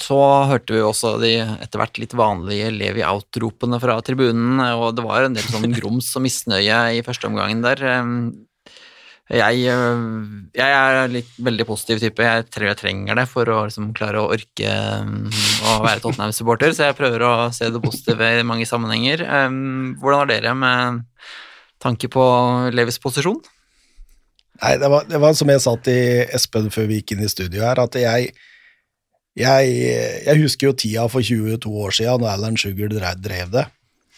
så hørte vi også de etter hvert litt vanlige Levi out-ropene fra tribunen, og det var en del sånn grums og misnøye i første omgangen der. Jeg, eh, jeg er litt veldig positiv type, jeg tror jeg trenger det for å liksom klare å orke eh, å være Tottenham-supporter, så jeg prøver å se det positive i mange sammenhenger. Hvordan har dere med tanke på Levis posisjon? Nei, det var, det var som jeg sa til Espen før vi gikk inn i studio her, at jeg jeg, jeg husker jo tida for 22 år siden, når Alan Sugar drev det.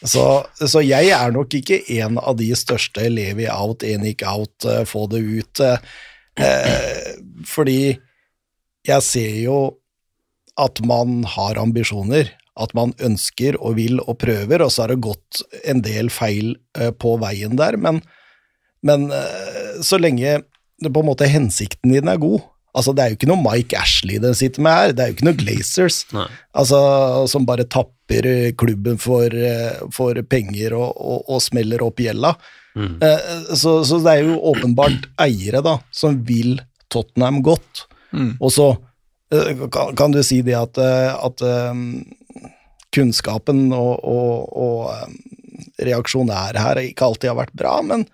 Så, så jeg er nok ikke en av de største levi out, enik out, eh, få det ut. eh, Eh, fordi jeg ser jo at man har ambisjoner, at man ønsker og vil og prøver, og så har det gått en del feil eh, på veien der, men men så lenge på en måte hensikten din er god Altså, det er jo ikke noe Mike Ashley den sitter med her, det er jo ikke noe Glazers altså, som bare tapper eh, klubben for, eh, for penger og, og, og smeller opp gjelda. Mm. Eh, Så, så det er jo åpenbart eiere da, som vil Tottenham godt. Og så kan, kan du si det at, at kunnskapen og, og, og reaksjonær her ikke alltid har vært bra, men,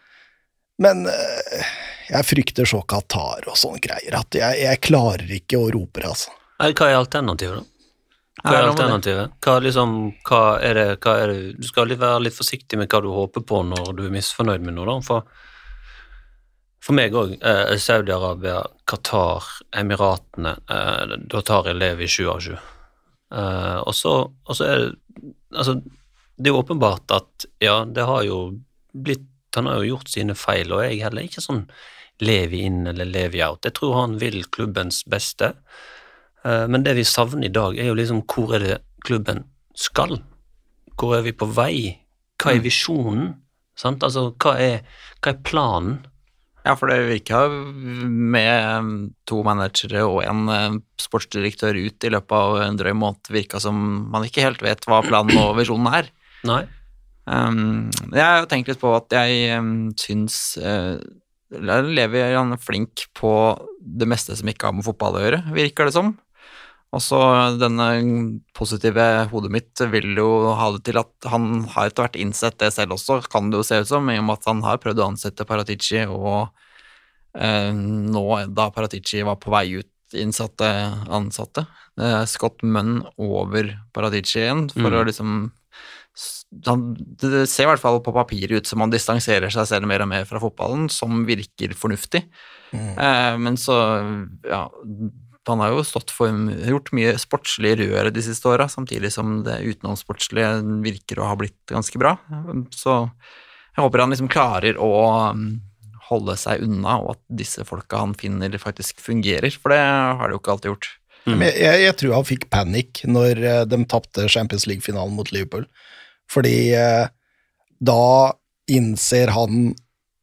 men jeg frykter så Qatar og sånne greier, at jeg, jeg klarer ikke å rope det, altså. Hva er alternativet, da? Hva er alternativet? Hva, liksom, hva er det, hva er det Du skal være litt forsiktig med hva du håper på når du er misfornøyd med noe. For, for meg òg, eh, Saudi-Arabia, Qatar, Emiratene eh, Da tar jeg Levi sju av sju. Eh, og så er det Altså, det er jo åpenbart at ja, det har jo blitt Han har jo gjort sine feil, og jeg er heller ikke sånn Levi inn eller Levi out. Jeg tror han vil klubbens beste. Eh, Men det vi savner i dag, er jo liksom hvor er det klubben skal? Hvor er vi på vei? Hva er visjonen? Sant? Altså, hva er, hva er planen? Ja, for det virka med to managere og en eh, sportsdirektør ut i løpet av en drøy måned, virka som man ikke helt vet hva planen og visjonen er. Nei? Um, jeg har tenkt litt på at jeg um, syns uh, Levi er flink på det meste som ikke har med fotball å gjøre, virker det som. Og så denne positive hodet mitt vil jo ha det til at han har etter hvert innsett det selv også, kan det jo se ut som, i og med at han har prøvd å ansette Paratici, og eh, nå da Paratici var på vei ut, innsatte ansatte, eh, Scott Munn over Paratici igjen, for Mm. å liksom han, Det ser i hvert fall på papiret ut som han distanserer seg selv mer og mer fra fotballen, som virker fornuftig. Eh, men så, ja Han har jo stått for gjort mye sportslig røre de siste åra, samtidig som det utenomsportslige virker å ha blitt ganske bra. Så jeg håper han liksom klarer å mm, holde seg unna, og at disse folka han finner, faktisk fungerer, for det har de jo ikke alltid gjort. Mm. jeg, jeg, jeg tror han fikk panikk når eh, de tapte Champions League-finalen mot Liverpool. Fordi eh, da innser han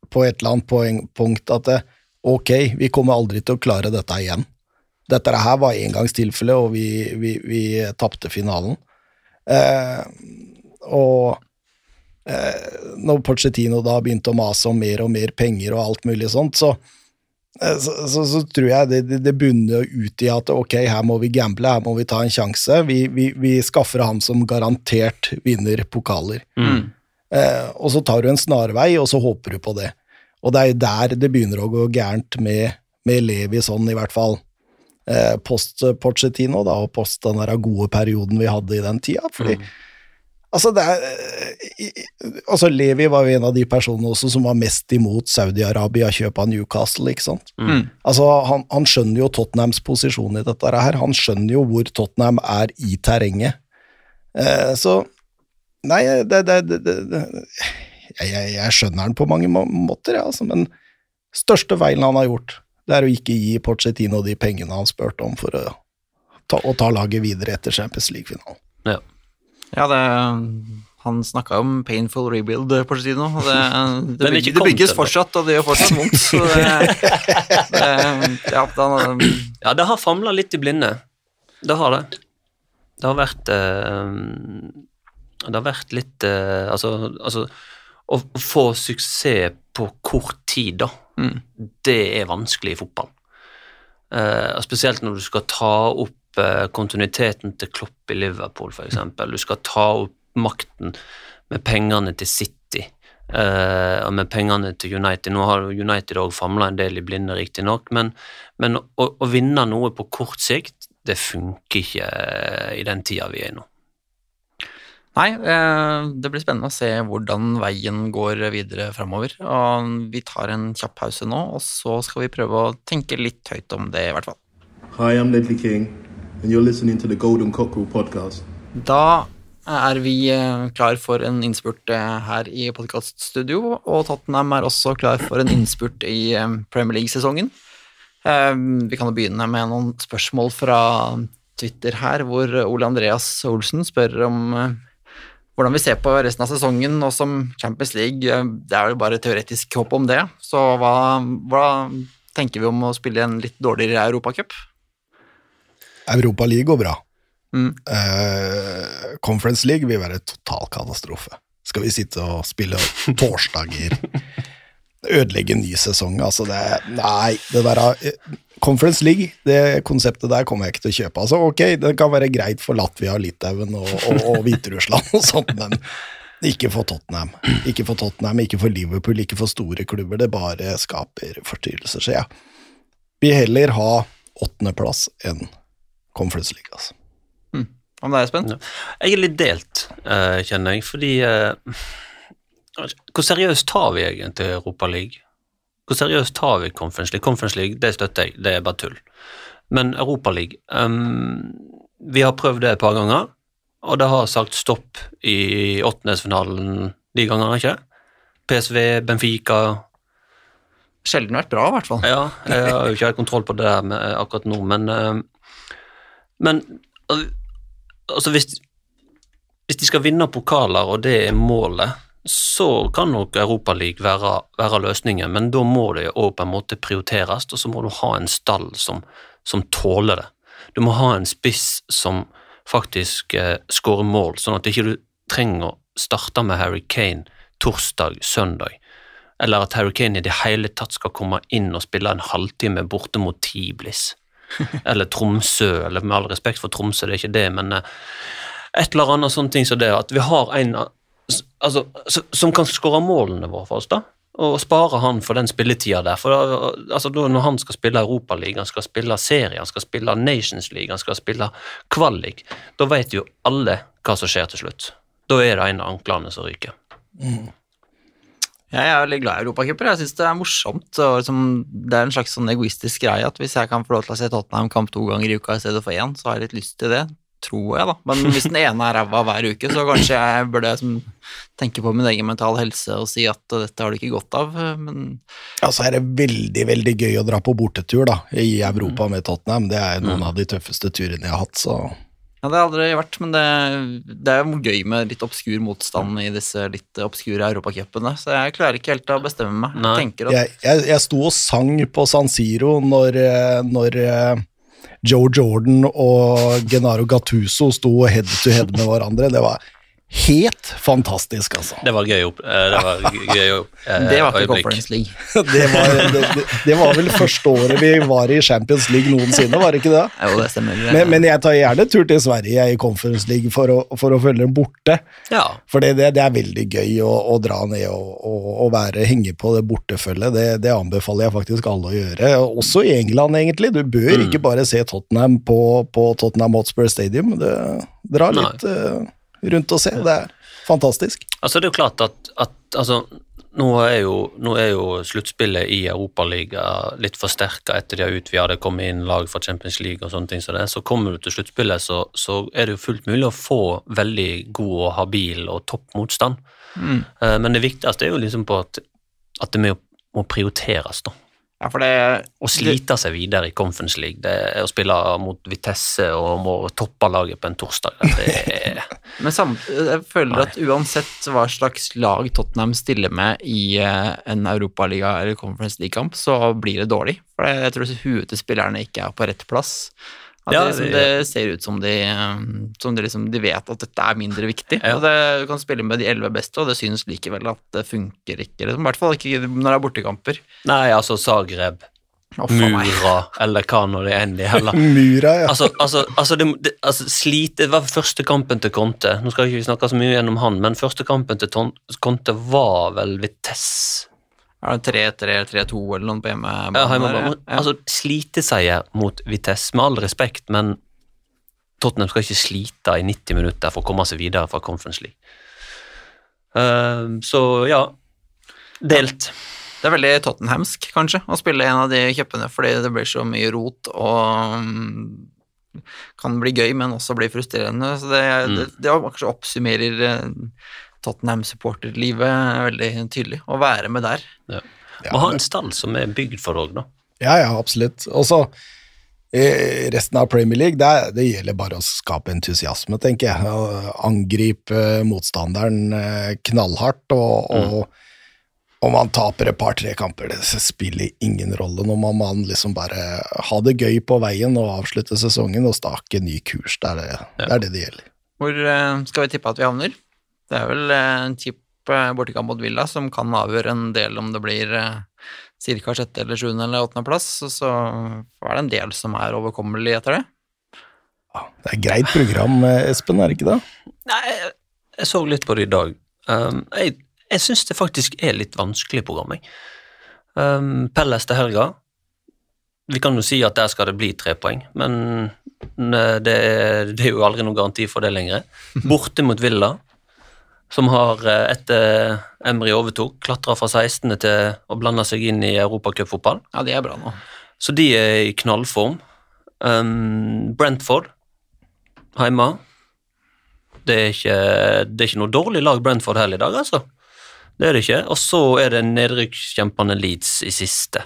på et eller annet poeng, punkt at det, ok, vi kommer aldri til å klare dette igjen. Dette her var engangstilfelle, og vi, vi, vi tapte finalen. Eh, og eh, når Pochettino da begynte å mase om mer og mer penger og alt mulig sånt, så Eh, så, så, så tror jeg det, det, det bunner ut i at ok, her må vi gamble, her må vi ta en sjanse. Vi, vi, vi skaffer ham som garantert vinner pokaler. Eh, og så tar du en snarvei, og så håper du på det. Og det er jo der det begynner å gå gærent med, med Levi sånn, i hvert fall. Eh, post Pochettino, da, og post den der gode perioden vi hadde i den tida. Fordi Altså, det er eh, Altså, Levi var jo en av de personene også som var mest imot Saudi-Arabia kjøp av Newcastle, ikke sant? Mm. Altså, han, han skjønner jo Tottenhams posisjon i dette her. Han skjønner jo hvor Tottenham er i terrenget. Eh, så Nei, det, det, det, det, det jeg, jeg, jeg skjønner han på mange må måter, ja, altså, men største feilen han har gjort, det er å ikke gi Pochettino de pengene han spurte om for å ta, å ta laget videre etter Champions League-finalen. Ja, det Han snakka om painful rebuild, Porcetino. Det, det, bygges, det bygges fortsatt, og det gjør fortsatt vondt. Så det, det, ja, da, Ja, det har famla litt i blinde. Det har det. Det har vært eh, Det har vært litt eh, altså, altså å å få suksess på kort tid, da, Det er vanskelig i fotball. Uh, spesielt når du skal ta opp uh, kontinuiteten til Klopp i Liverpool, f.eks. Du skal ta opp makten med pengene til City. uh, og med pengene til United. Nå har United òg famla en del i blinde, riktignok, men, men å, å vinne noe på kort sikt, det funker ikke i den tida vi er i nå. Nei, eh, det blir spennende å se hvordan veien går videre framover. Og vi tar en kjapp pause nå, og så skal vi prøve å tenke litt høyt om det, i hvert fall. Hi, I'm Ledley King, and you're listening to the Golden Cockerel podcast. Da er vi eh, klar for en innspurt eh, her i podkaststudio, og Tottenham er også klar for en innspurt i Premier League-sesongen. Vi kan jo begynne med noen spørsmål fra Twitter her, hvor Ole Andreas Olsen spør om hvordan vi ser på resten av sesongen nå som Champions League. eh, Det er jo bare teoretisk håp om det, så hva, hva tenker vi om å spille en litt dårligere Europacup? Europa League går bra. Mm. Uh, Conference League vil være total katastrofe. Skal vi sitte og spille torsdager? Ødelegge en ny sesong, altså det Nei, det der Conference League, det konseptet der kommer jeg ikke til å kjøpe. Altså, ok, det kan være greit for Latvia, Litauen og, og, og Hviterussland og sånt, men ikke for Tottenham. Ikke for Tottenham, ikke for Liverpool, ikke for store klubber. Det bare skaper forstyrrelser, så jeg vil heller ha åttendeplass enn Conference League, altså. Om det er Espen? Ja. Jeg er litt delt, eh, kjenner jeg, fordi eh, Hvor seriøst tar vi egentlig Europa League? Hvor seriøst tar vi Conference League? Conference League, det støtter jeg, det er bare tull. Men Europa League um, Vi har prøvd det et par ganger, og det har sagt stopp i åttendedelsfinalen de gangene, ikke? PSV, Benfica Sjelden vært bra, i hvert fall. Ja, jeg har jo ikke helt kontroll på det der med akkurat nå, men eh, Men altså, hvis, hvis de skal vinne pokaler, og det er målet, så kan nok Europaligaen være, være løsningen, men da må det òg på en måte prioriteres, og så må du ha en stall som, som tåler det. Du må ha en spiss som faktisk eh, skårer mål, sånn at ikke du trenger å starte med Harry Kane torsdag, søndag eller at Harry Kane i det hele tatt skal komme inn og spille en halvtime borte mot Tiblis. Eller Tromsø, eller med all respekt for Tromsø, det er ikke det, men eh, et eller annet sånne ting som det, at vi har en altså, som kan skåre målene våre for oss, da. Og spare han for den spilletida der. For da, altså, da, når han skal spille Europaligaen, skal spille serie, han skal spille Nations League, han skal spille kvalik, da vet jo alle hva som skjer til slutt. Da er det en av anklene som ryker. Jeg er veldig glad i europacuper. Jeg syns det er morsomt. Liksom, det er en slags sånn egoistisk greie at hvis jeg kan få lov til å se Tottenham-kamp to ganger i uka i stedet for én, så har jeg litt lyst til det. Tror jeg, da. Men hvis den ene er ræva hver uke, så kanskje jeg burde som, tenke på min egen mentale helse og si at dette har du ikke godt av. Men Ja, så er det veldig, veldig gøy å dra på bortetur da, i Europa med Tottenham. Det er noen av de tøffeste turene jeg har hatt, så ja, det har aldri vært, men det, det er jo gøy med litt obskur motstand i disse litt obskure europacupene, så jeg klarer ikke helt å bestemme meg. Jeg at jeg, jeg, jeg sto og sang på San Siro når, eh, når eh, Joe Jordan og Genaro Gattuso sto head to head med hverandre. Det var helt fantastisk, altså. Det var gøy, opp, eh, det var gøy opp, eh, det var ikke. Conference League. Det var, det, det, var vel første året vi var i Champions League noensinne, var det ikke det? Jo, det stemmer. Men, men jeg tar gjerne tur til Sverige i Conference League for å, for å følge dem borte. Ja, For det, det, det er veldig gøy å, å dra ned og, og, og være, henge på det bortefølget. Det, det anbefaler jeg faktisk alle å gjøre. Også i England, egentlig. Du bør Mm. ikke bare se Tottenham på, på Tottenham Hotspur Stadium. Det, dra litt eh, rundt og se. Det er fantastisk. Altså, det er jo klart at, at altså, nå er jo, nå er jo sluttspillet i Europaligaen litt forsterka etter de har utvida det, kommet inn lag fra Champions League og sånne ting som det. Så kommer du til sluttspillet, så, så er det jo fullt mulig å få veldig god og habil og topp motstand. Mm. Men det viktigste er jo liksom på at, at det må prioriteres, da. Ja, for det Å slite seg videre i Conference League, det å spille mot Vitesse og må toppe laget på en torsdag. Er, Men samt, jeg føler at uansett hva slags lag Tottenham stiller med i eh, en Europaliga- eller Conference League-kamp, så blir det dårlig. For jeg tror huet til spillerne ikke er på rett plass. At Ja, det, liksom, det ser ut som de, eh, som de, liksom, de vet at dette er mindre viktig. Ja. Og det, du kan spille med de elleve beste, og det synes likevel at det funker ikke. Liksom. I hvert fall ikke når det er bortekamper. nei, altså Zagreb, Oh. Mura eller hva når det enn det heller. Mura, ja. Altså, altså, altså, det, det, altså slite, det var første kampen til Conte. Nå skal ikke vi snakke så mye gjennom han, men første kampen til Conte var vel Vitesse. Er det 3-3 eller 3-2 eller noe på hjemmebane? Ja, hjemme, der, ja. altså, sliteseier mot Vitesse, med all respekt, men Tottenham skal ikke slite i 90 minutter for å komme seg videre fra Conference League. Uh, så ja, delt. Det er veldig Tottenhamsk, kanskje, å spille en av de cupene, fordi det blir så mye rot og mm, kan bli gøy, men også bli frustrerende. Så det, det, det kanskje oppsummerer Tottenham-supporterlivet veldig tydelig. Å være med der. Ja. Og ha en stall som er bygd for òg, da. Ja, ja, absolutt. Og så eh, resten av Premier League, det, er- det gjelder bare å skape entusiasme, tenker jeg. Å Angripe motstanderen eh, knallhardt, og, og om man taper et par-tre kamper, det spiller ingen rolle. Nå må man liksom bare ha det gøy på veien og avslutte sesongen og stake ny kurs. Det er det det, er det, det gjelder. Hvor eh, skal vi tippe at vi havner? Det er vel eh, en kjip eh, bortekamp mot Villa som kan avgjøre en del om det blir eh, ca. sjette eller sjuende eller åttendeplass, og så er det en del som er overkommelig etter det. Det er greit program, Espen, er det ikke det? Nei, jeg, så litt på det i dag. Um, jeg jeg syns det faktisk er litt vanskelig program, jeg. Um, Pelles til helga. Vi kan jo si at der skal det bli tre poeng, men det, er- det er jo aldri noen garanti for det lenger. Borte mot Villa, som har, eh, etter Emry overtok, klatra fra 16. til å blande seg inn i europacupfotball. Ja, det er bra nå. Så de er i knallform. Um, Brentford hjemme. Det er, ikke, det er ikke noe dårlig lag Brentford heller i dag, altså. Det er det ikke. Og så er det nedrykkskjempende Leeds i siste.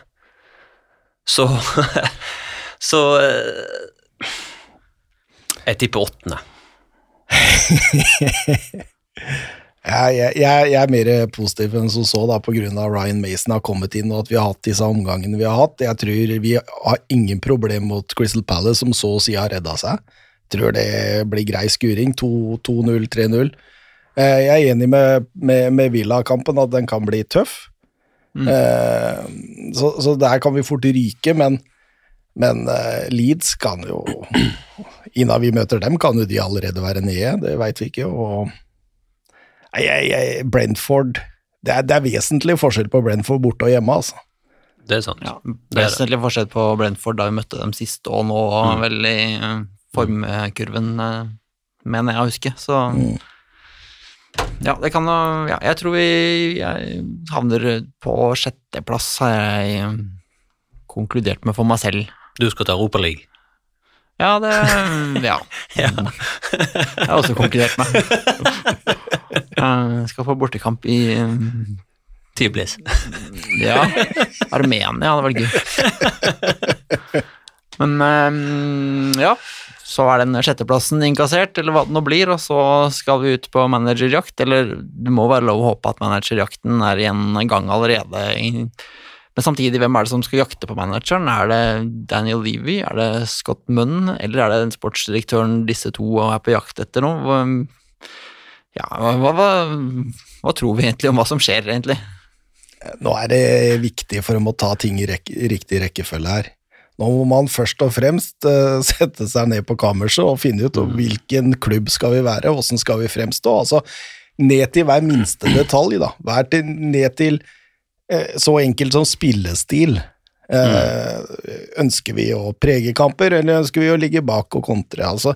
Så Så eh, Jeg tipper åttende. Jeg, jeg, jeg jeg er mer positiv enn som så, da, av Ryan Mason har kommet inn, og at vi har hatt disse omgangene vi har hatt. Jeg tror vi har ingen problem mot Crystal Palace, som så å si har redda seg. Tror det blir grei skuring. 2-0, 3-0. Eh, Jeg er enig med, med, med Villa-kampen, at den kan bli tøff. Mm. Så, så der kan vi fort ryke, men, men eh, Leeds kan jo Innan vi møter dem, kan jo de allerede være nede, det veit vi ikke. og jeg, jeg, Brentford det er, det er vesentlig forskjell på Brentford borte og hjemme, altså. Det er sant. Ja, det er det. Vesentlig forskjell på Brentford da vi møtte dem sist, og nå Mm. vel i eh, formkurven, eh, mener jeg å huske. Så Mm. ja, det kan jo Ja, jeg tror vi jeg havner på sjetteplass, har jeg eh, konkludert med for meg selv. Du skal til Europaligaen. Ja, det Ja. Ja. Jeg har også konkludert med. Jeg skal få bortekamp i um, Tyblis. Ja, Armenia hadde vært gøy. Men um, ja, så er den sjetteplassen inkassert, eller hva det nå blir, og så skal vi ut på managerjakt. Eller det må være lov å håpe at managerjakten er i en gang allerede. Men samtidig, hvem er det som skal jakte på manageren? Er det Daniel Levy, er det Scott Munn, eller er det den sportsdirektøren disse to er på jakt etter nå? Ja, hva, hva, hva tror vi egentlig om hva som skjer, egentlig? Nå er det viktig for å ta ting i rekk, riktig rekkefølge her. Nå må man først og fremst uh, sette seg ned på kammerset og finne ut mm. hvilken klubb skal vi være, hvordan skal vi fremstå. Altså, ned til hver minste detalj, da. Hver til, ned til uh, så enkelt som spillestil. Eh, Ønsker vi å prege kamper, eller ønsker vi å ligge bak og kontre? Altså,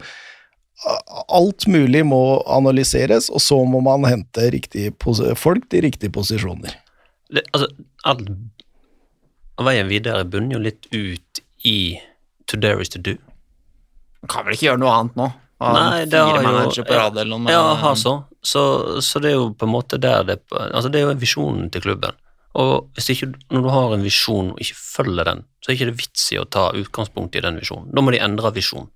Alt mulig må analyseres, og så må man hente riktige folk til riktige posisjoner. det, altså, all veien videre bunner jo litt ut i to dare is to do. Kan vel ikke gjøre noe annet nå? Nei, det har jo rad noe. Ja, har så. så. Så det er jo på en måte der det Altså, det er jo visjonen til klubben. Og hvis ikke, når du har en visjon og ikke følger den, så er ikke det vits i å ta utgangspunkt i den visjonen. Da må de endre visjon.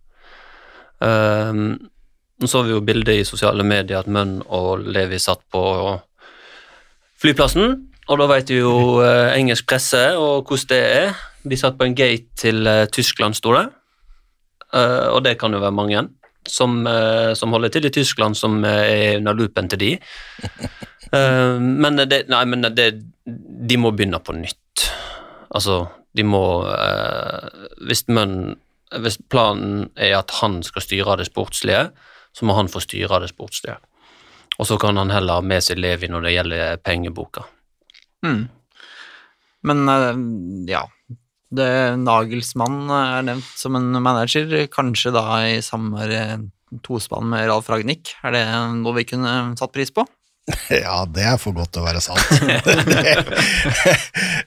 Um, så vi jo bildet i sosiale medier at Mønn og Levi satt på flyplassen, og da vet vi jo eh, engelsk presse og hvordan det er. De satt på en gate til eh, Tyskland, sto det. Uh, og det kan jo være mange som, uh, som holder til i Tyskland, som uh, er under loopen til de. Eh, men det, nei, men det, de må begynne på nytt. Altså, de må Hvis Munn Hvis planen er at han skal styre det sportslige, så må han få styre det sportslige. Og så kan han heller ha med seg Levi når det gjelder pengeboka. Mm. Men eh, ja det, Nagelsmann er nevnt som en manager, kanskje da i samme eh, tospann med Ralf Ragnhild. Er det noe vi kunne satt pris på? Ja, det er for godt til å være sant.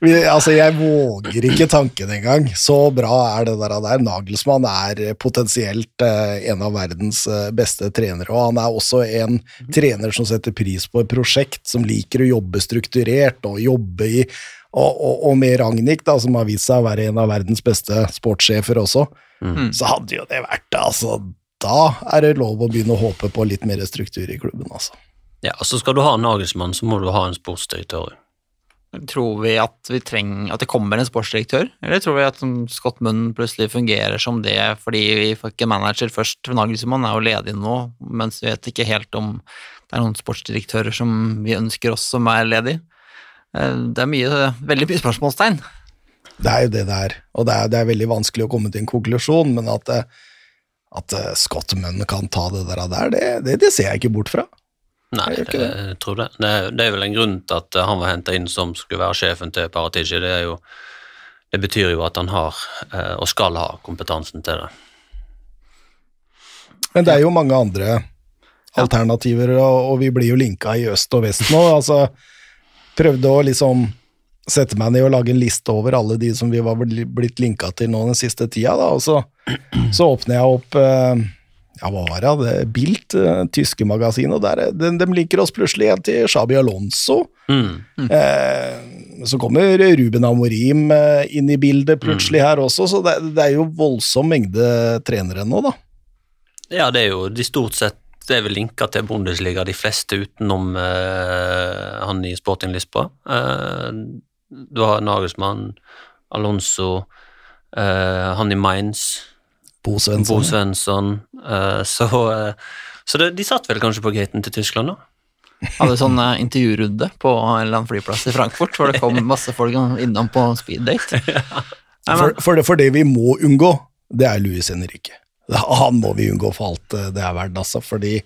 det, altså, jeg våger ikke tanken engang. Så bra er det der. der. Nagelsmann er potensielt eh, en av verdens eh, beste trenere, og han er også en trener som setter pris på et prosjekt, som liker å jobbe strukturert og jobbe i og, og, og med Ragnhild, da, som har vist seg å være en av verdens beste sportssjefer også, så hadde jo det vært altså, Da er det lov å begynne å håpe på litt mer struktur i klubben, altså. Ja, altså skal du ha en Nagelsmann, så må du ha en sportsdirektør. Tror vi at vi trenger at det kommer en sportsdirektør, eller tror vi at som Scott Munn plutselig fungerer som det fordi vi får ikke manager først? Nagelsmann er jo ledig nå, mens vi vet ikke helt om det er noen sportsdirektører som vi ønsker oss som er ledig. Eh, Det er mye, veldig mye spørsmålstegn. Det er jo det det er, og det er, det er veldig vanskelig å komme til en konklusjon, men at, eh, at eh, Scott Munn kan ta det der det, det, det ser jeg ikke bort fra. Nei, Jeg det, jeg tror det. det. Det er vel en grunn til at han var henta inn som skulle være sjefen til Paratici. Det, jo, det betyr jo at han har, eh, og skal ha, kompetansen til det. Men det er jo mange andre alternativer, og, og vi blir jo linka i øst og vest nå. altså Prøvde å liksom sette meg ned og lage en liste over alle de som vi var blitt linka til nå den siste tida, da, og så, så åpner jeg opp eh, ja, hva var det, det Bilt, eh, tyske magasin, og der, de, de liker oss plutselig igjen til Shabi Alonso. Mm. Eh, så kommer Ruben Amorim eh, inn i bildet plutselig her også, så det, det er jo voldsom mengde trenere nå, da. Ja, det er jo de stort sett det er vel linka til Bundesliga, de fleste utenom eh, han i Sporting Lisboa. Eh, du har Nagelsmann, Alonso, eh, han i Mainz, Bo Bo Svensson. Svensson. eh, så eh, så det, de satt vel kanskje på gaten til Tyskland, da? Hadde sånn eh, intervjurunde på en eller annen flyplass i Frankfurt, hvor det kom masse folk innom på speeddate. For, for, det, for det vi må unngå, det er Luis Henrique. Han må vi unngå for alt det er verdt, altså, fordi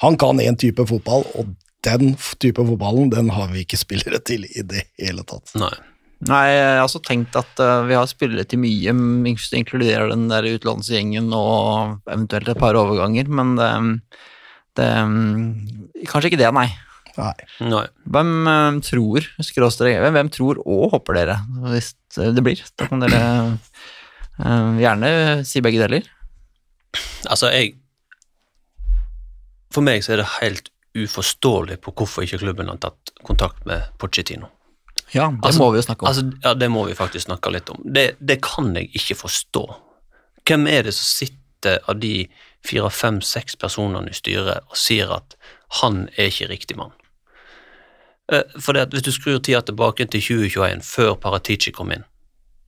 han kan én type fotball, og den type fotballen, den har vi ikke spillere til i det hele tatt. Nei. Nei, jeg har også tenkt at uh, vi har spillere til mye, hvis du inkluderer den der utenlandsgjengen og eventuelt et par overganger, men det, det Kanskje ikke det, nei. Nei. Nei. Hvem uh, tror, skråstrek, hvem, hvem tror og håper dere, hvis det blir? Da kan dere uh, gjerne si begge deler. Altså, jeg For meg så er det helt uforståelig på hvorfor ikke klubben har tatt kontakt med Pochettino. Ja, det Altså- må vi jo snakke om. Altså, ja, det må vi faktisk snakke litt om. Det, det kan jeg ikke forstå. Hvem er det som sitter av de fire, fem, seks personene i styret og sier at han er ikke riktig mann? Eh, For det hvis du skrur tida tilbake til 2021, før Paratici kom inn,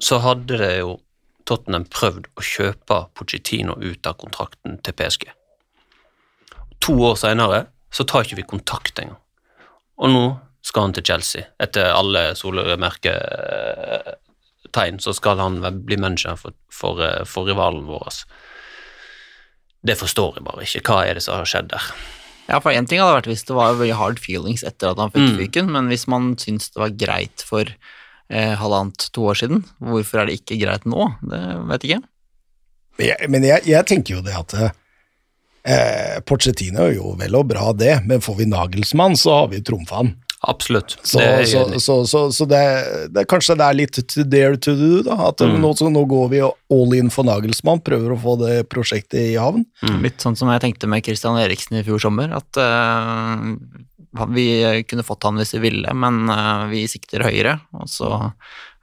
så hadde det jo Tottenham prøvd å kjøpe Pochettino ut av kontrakten til PSG. To år senere så tar ikke vi kontakt engang. Og nå skal han til Chelsea. Etter alle solmerketegn så skal han bli manager for, for, eh, for rivalen vår. Det forstår jeg bare ikke. Hva er det som har skjedd der? Ja, for én ting hadde vært hvis det var veldig hard feelings etter at han fikk Mm. fyken, men hvis man syns det var greit for eh, halvannet, to år siden, hvorfor er det ikke greit nå? Det vet jeg ikke. Men jeg, men jeg, jeg tenker jo det at eh, Eh, Pochettino er jo vel og bra det, men får vi Nagelsmann, så har vi trumfa han. Absolutt. Så, det så, så, så, så det, det, kanskje det er litt to dare to do, da. At Mm. nå, så nå går vi all in for Nagelsmann, prøver å få det prosjektet i havn. Mm. Litt sånn som jeg tenkte med Christian Eriksen i fjor sommer, at uh, vi kunne fått han hvis vi ville, men uh, vi sikter høyere. Og så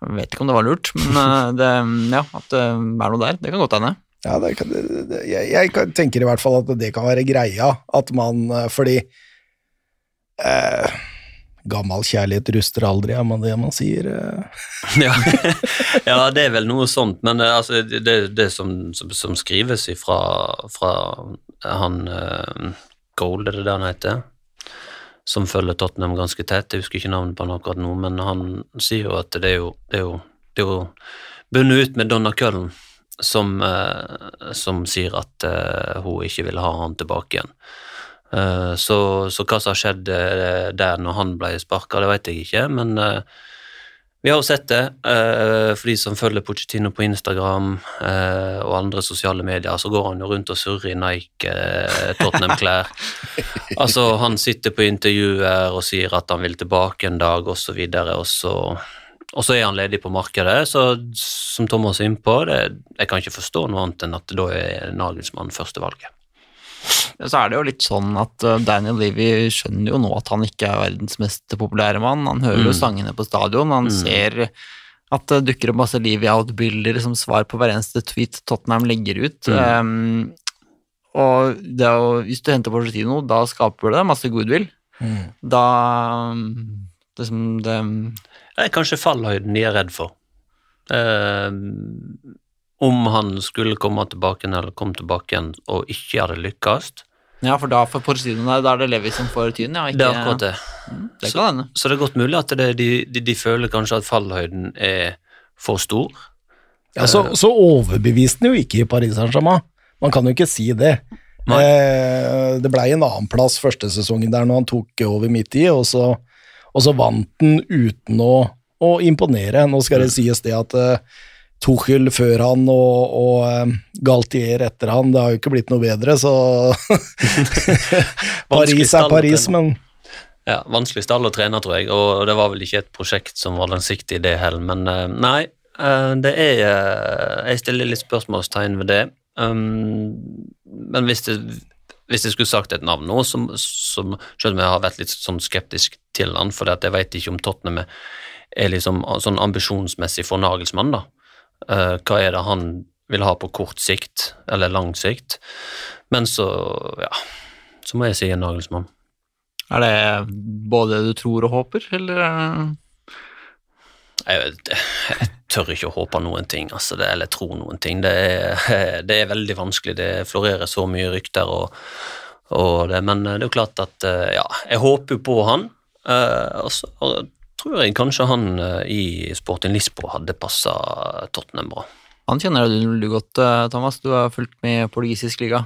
jeg vet ikke om det var lurt, men uh, det, ja, at det er noe der, det kan godt hende. Ja, det kan, det, det, jeg, jeg tenker i hvert fall at det kan være greia, at man Fordi eh, Gammel kjærlighet ruster aldri, er man det man sier? eh? ja. ja, det er vel noe sånt, men eh, altså, det, det- som, som, som skrives ifra fra han uh, Gold, er det det han heter? Som følger Tottenham ganske tett. Jeg husker ikke navnet på han akkurat nå, men han sier jo at det er jo, det er jo, det er jo bundet ut med Donna Cullen, som, uh, som sier at uh, hun ikke vil ha han tilbake igjen. Eh, så, så hva som har skjedd eh, der når han ble sparka, det vet jeg ikke, men eh, vi har jo sett det. for de som følger Pochettino på Instagram og andre sosiale medier, så går han jo rundt og surrer i Nike Tottenham-klær. altså, han sitter på intervjuer og sier at han vil tilbake en dag, videre, og så og så er han ledig på markedet, så som Thomas er innpå, det, jeg kan ikke forstå noe annet enn at da er Nagelsmann førstevalget. Så er det jo litt sånn at eh, Daniel Levy skjønner jo nå at han ikke er verdens mest populære mann. Han hører jo Mm. sangene på stadion, han Mm. ser at det dukker opp masse Levy out-bilder som svar på hver eneste tweet Tottenham legger ut. Mm. Um, og det er jo, hvis du henter Porcetino, da skaper det masse goodwill. Da um, liksom det, Det er kanskje fallhøyden de er redd for. Eh, om han skulle komme tilbake igjen, eller kom tilbake igjen og ikke hadde lykkes. Ja, for da for Pochettino der, da er det Levi som får tyn, ja. Ikke, Det er akkurat det. Det så. Så det er godt mulig at det, de, de, de føler kanskje at fallhøyden er for stor. Ja, så, så overbeviste han jo ikke i Paris Saint-Germain. Man kan jo ikke si det. Eh, det blei en annenplass første sesongen der når han tok over midt i, og så, og så vant han uten å, å imponere. Nå skal det sies det at eh, Tuchel før han og, og eh, Galtier etter han, det har jo ikke blitt noe bedre, så Paris er Paris, men Ja, Vanskelig stall å trene, tror jeg, og det var vel ikke et prosjekt som var langsiktig, det heller. Men eh, nei, eh, det er Jeg stiller litt spørsmålstegn ved det. Um, men hvis det hvis jeg skulle sagt et navn nå, som, som selv om jeg har vært litt sånn skeptisk til han, for jeg vet ikke om Tottenham er liksom sånn ambisjonsmessig for Nagelsmann, da. Eh, hva er det han vil ha på kort sikt, eller lang sikt? Men så, ja, så må jeg si en Nagelsmann. Er det både det du tror og håper, eller Jeg, jeg tør ikke å håpe noen ting, altså det, eller tro noen ting. Det er, det er veldig vanskelig. Det florerer så mye rykter, og, og det, men det er jo klart at eh, ja, jeg håper jo på han. eh, og så tror jeg kanskje han eh, i Sporting Lisboa hadde passa Tottenham bra. Han kjenner du godt, eh, Thomas. Du har fulgt med portugisisk liga.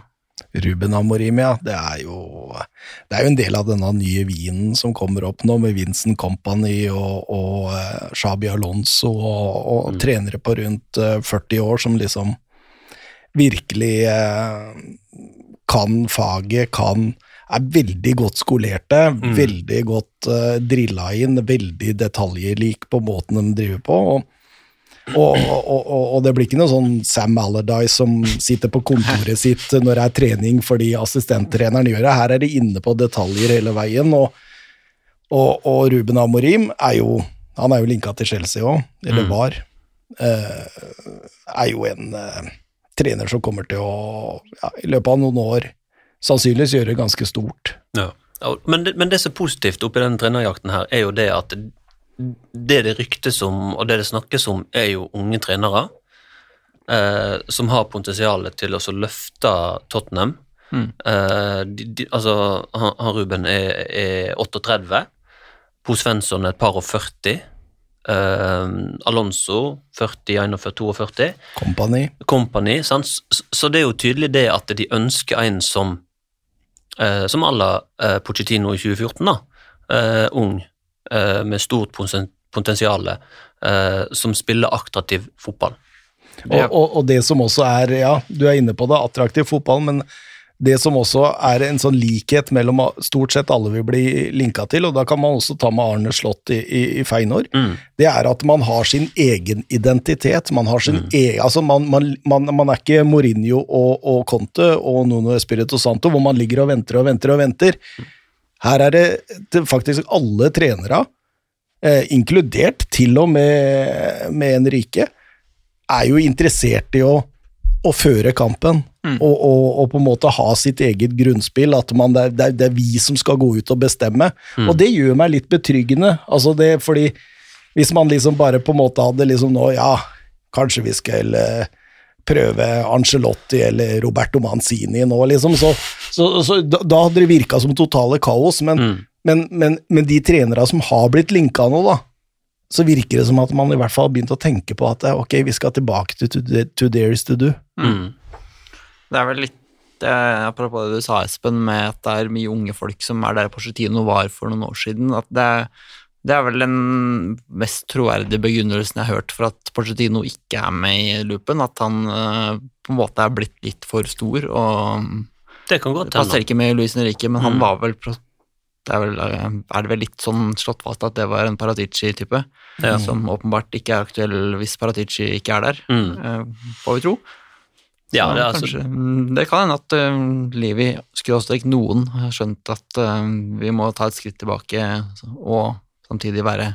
Ruben Amorim, ja. Det er, jo, det er jo en del av denne nye vinen som kommer opp nå, med Vincent Company og, og Shabi Xabi Alonso og, og trenere på rundt eh, 40 år som liksom virkelig eh, kan faget, kan er veldig godt skolerte, veldig godt uh, drilla inn, veldig detaljlik på måten de driver på. og og, og, og, og det blir ikke noe sånn Sam Allardyce som sitter på kontoret sitt når det er trening fordi assistenttreneren gjør det. Her er de inne på detaljer hele veien, og, og, og Ruben Amorim er jo Han er jo linka til Chelsea òg, eller Mm. var. Eh, er jo en eh, trener som kommer til å, ja, i løpet av noen år, sannsynligvis gjøre ganske stort. Ja. Men, det, men det som er positivt oppi den trenerjakten her, er jo det at det det ryktes om, og det det snakkes om, er jo unge trenere eh, som har potensial til å løfte Tottenham. Mm. Eh, de, de, altså, han, han Ruben er, er 38, Po Svensson er et par og 40, eh, Alonso 40, 41, 42. Company. Company, sant? Så, så det er jo tydelig det at de ønsker en som eh, som à la eh, Pochettino i 2014, da. Eh, ung, eh, med stort poten- potensial, eh, som spiller attraktiv fotball. Og, og, og det som også er, ja, du er inne på det, attraktiv fotball, men det som også er en sånn likhet mellom stort sett alle vi blir linka til, og da kan man også ta med Arne Slott i, i, i Feinor, Mm. det er at man har sin egen identitet. Man har sin Mm. egen, altså man, man, man, man er ikke Mourinho og, og Conte og Nuno Espirito Santo, hvor man ligger og venter og venter og venter. Her er det, faktisk alle trenere, eh, inkludert til og med, med Enrique, er jo interessert i å, å føre kampen og, og, og på en måte ha sitt eget grunnspill. At man, det, er, det, er, vi som skal gå ut og bestemme. Og det gjør meg litt betryggende. Altså det, fordi hvis man liksom bare på en måte hadde liksom nå, ja, kanskje vi skal eh, prøve Angelotti eller Roberto Manzini nå, liksom, så, så, så da, da hadde det virka som totale kaos. Men, men, men, men de trenere som har blitt linka nå, da, så virker det som at man i hvert fall har begynt å tenke på at eh, ok, vi skal tilbake til to, to is to do. Mm. Det er vel litt eh, Apropos det du sa, Espen, med at det er mye unge folk som er der Porcetino var for noen år siden. At det, det er vel den mest troverdige begrunnelsen jeg har hørt for at Porcetino ikke er med i loopen. At han uh, på en måte er blitt litt for stor og Det kan godt passer ikke med Luis Henrique, men han Mm. var vel det er, vel, eh, er det vel litt sånn slått fast at det var en Paratici-type, Ja. som åpenbart ikke er aktuell hvis Paratici ikke er der, Mm. uh, får vi tro. Ja, det er altså kanskje, mm, det kan hende at uh, Livi, skråstrek noen, har skjønt at uh, vi må ta et skritt tilbake og samtidig være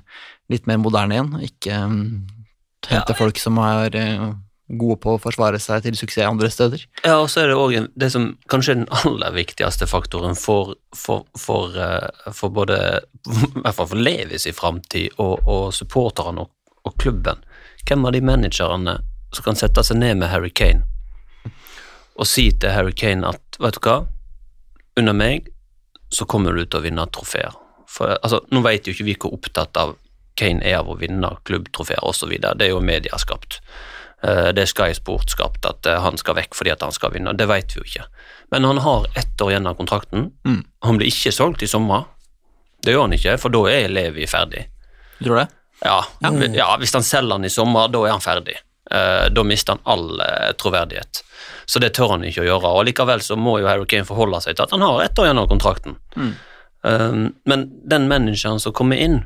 litt mer moderne igjen. Ikke um, hente folk som er uh, gode på å forsvare seg til suksess andre steder. Ja, og så er det òg det som kanskje er den aller viktigste faktoren for, for, for, uh, for både I hvert fall for Levis i framtid og, og supporterne og, og klubben. Hvem av de managerne som kan sette seg ned med Harry Kane og si til Harry Kane at vet du hva, under meg så kommer du til å vinne trofeer. For altså, Nå vet jo ikke vi hvor opptatt av Kane er av å vinne klubbtrofeer osv. Det er jo mediaskapt. skapt. Det er Sky Sport skapt at eh, han skal vekk fordi at han skal vinne. Det vet vi jo ikke. Men han har ett år igjen av kontrakten. Mm. Han blir ikke solgt i sommer. Det gjør han ikke, for da er Levi ferdig. Du tror det? Ja, ja, hvis han selger han i sommer, da er han ferdig. Eh, da mister han all eh, troverdighet. Så det tør han ikke å gjøre. Og likevel så må jo Harry Kane forholde seg til at han har ett år igjen av kontrakten. Eh, men den manageren som kommer inn,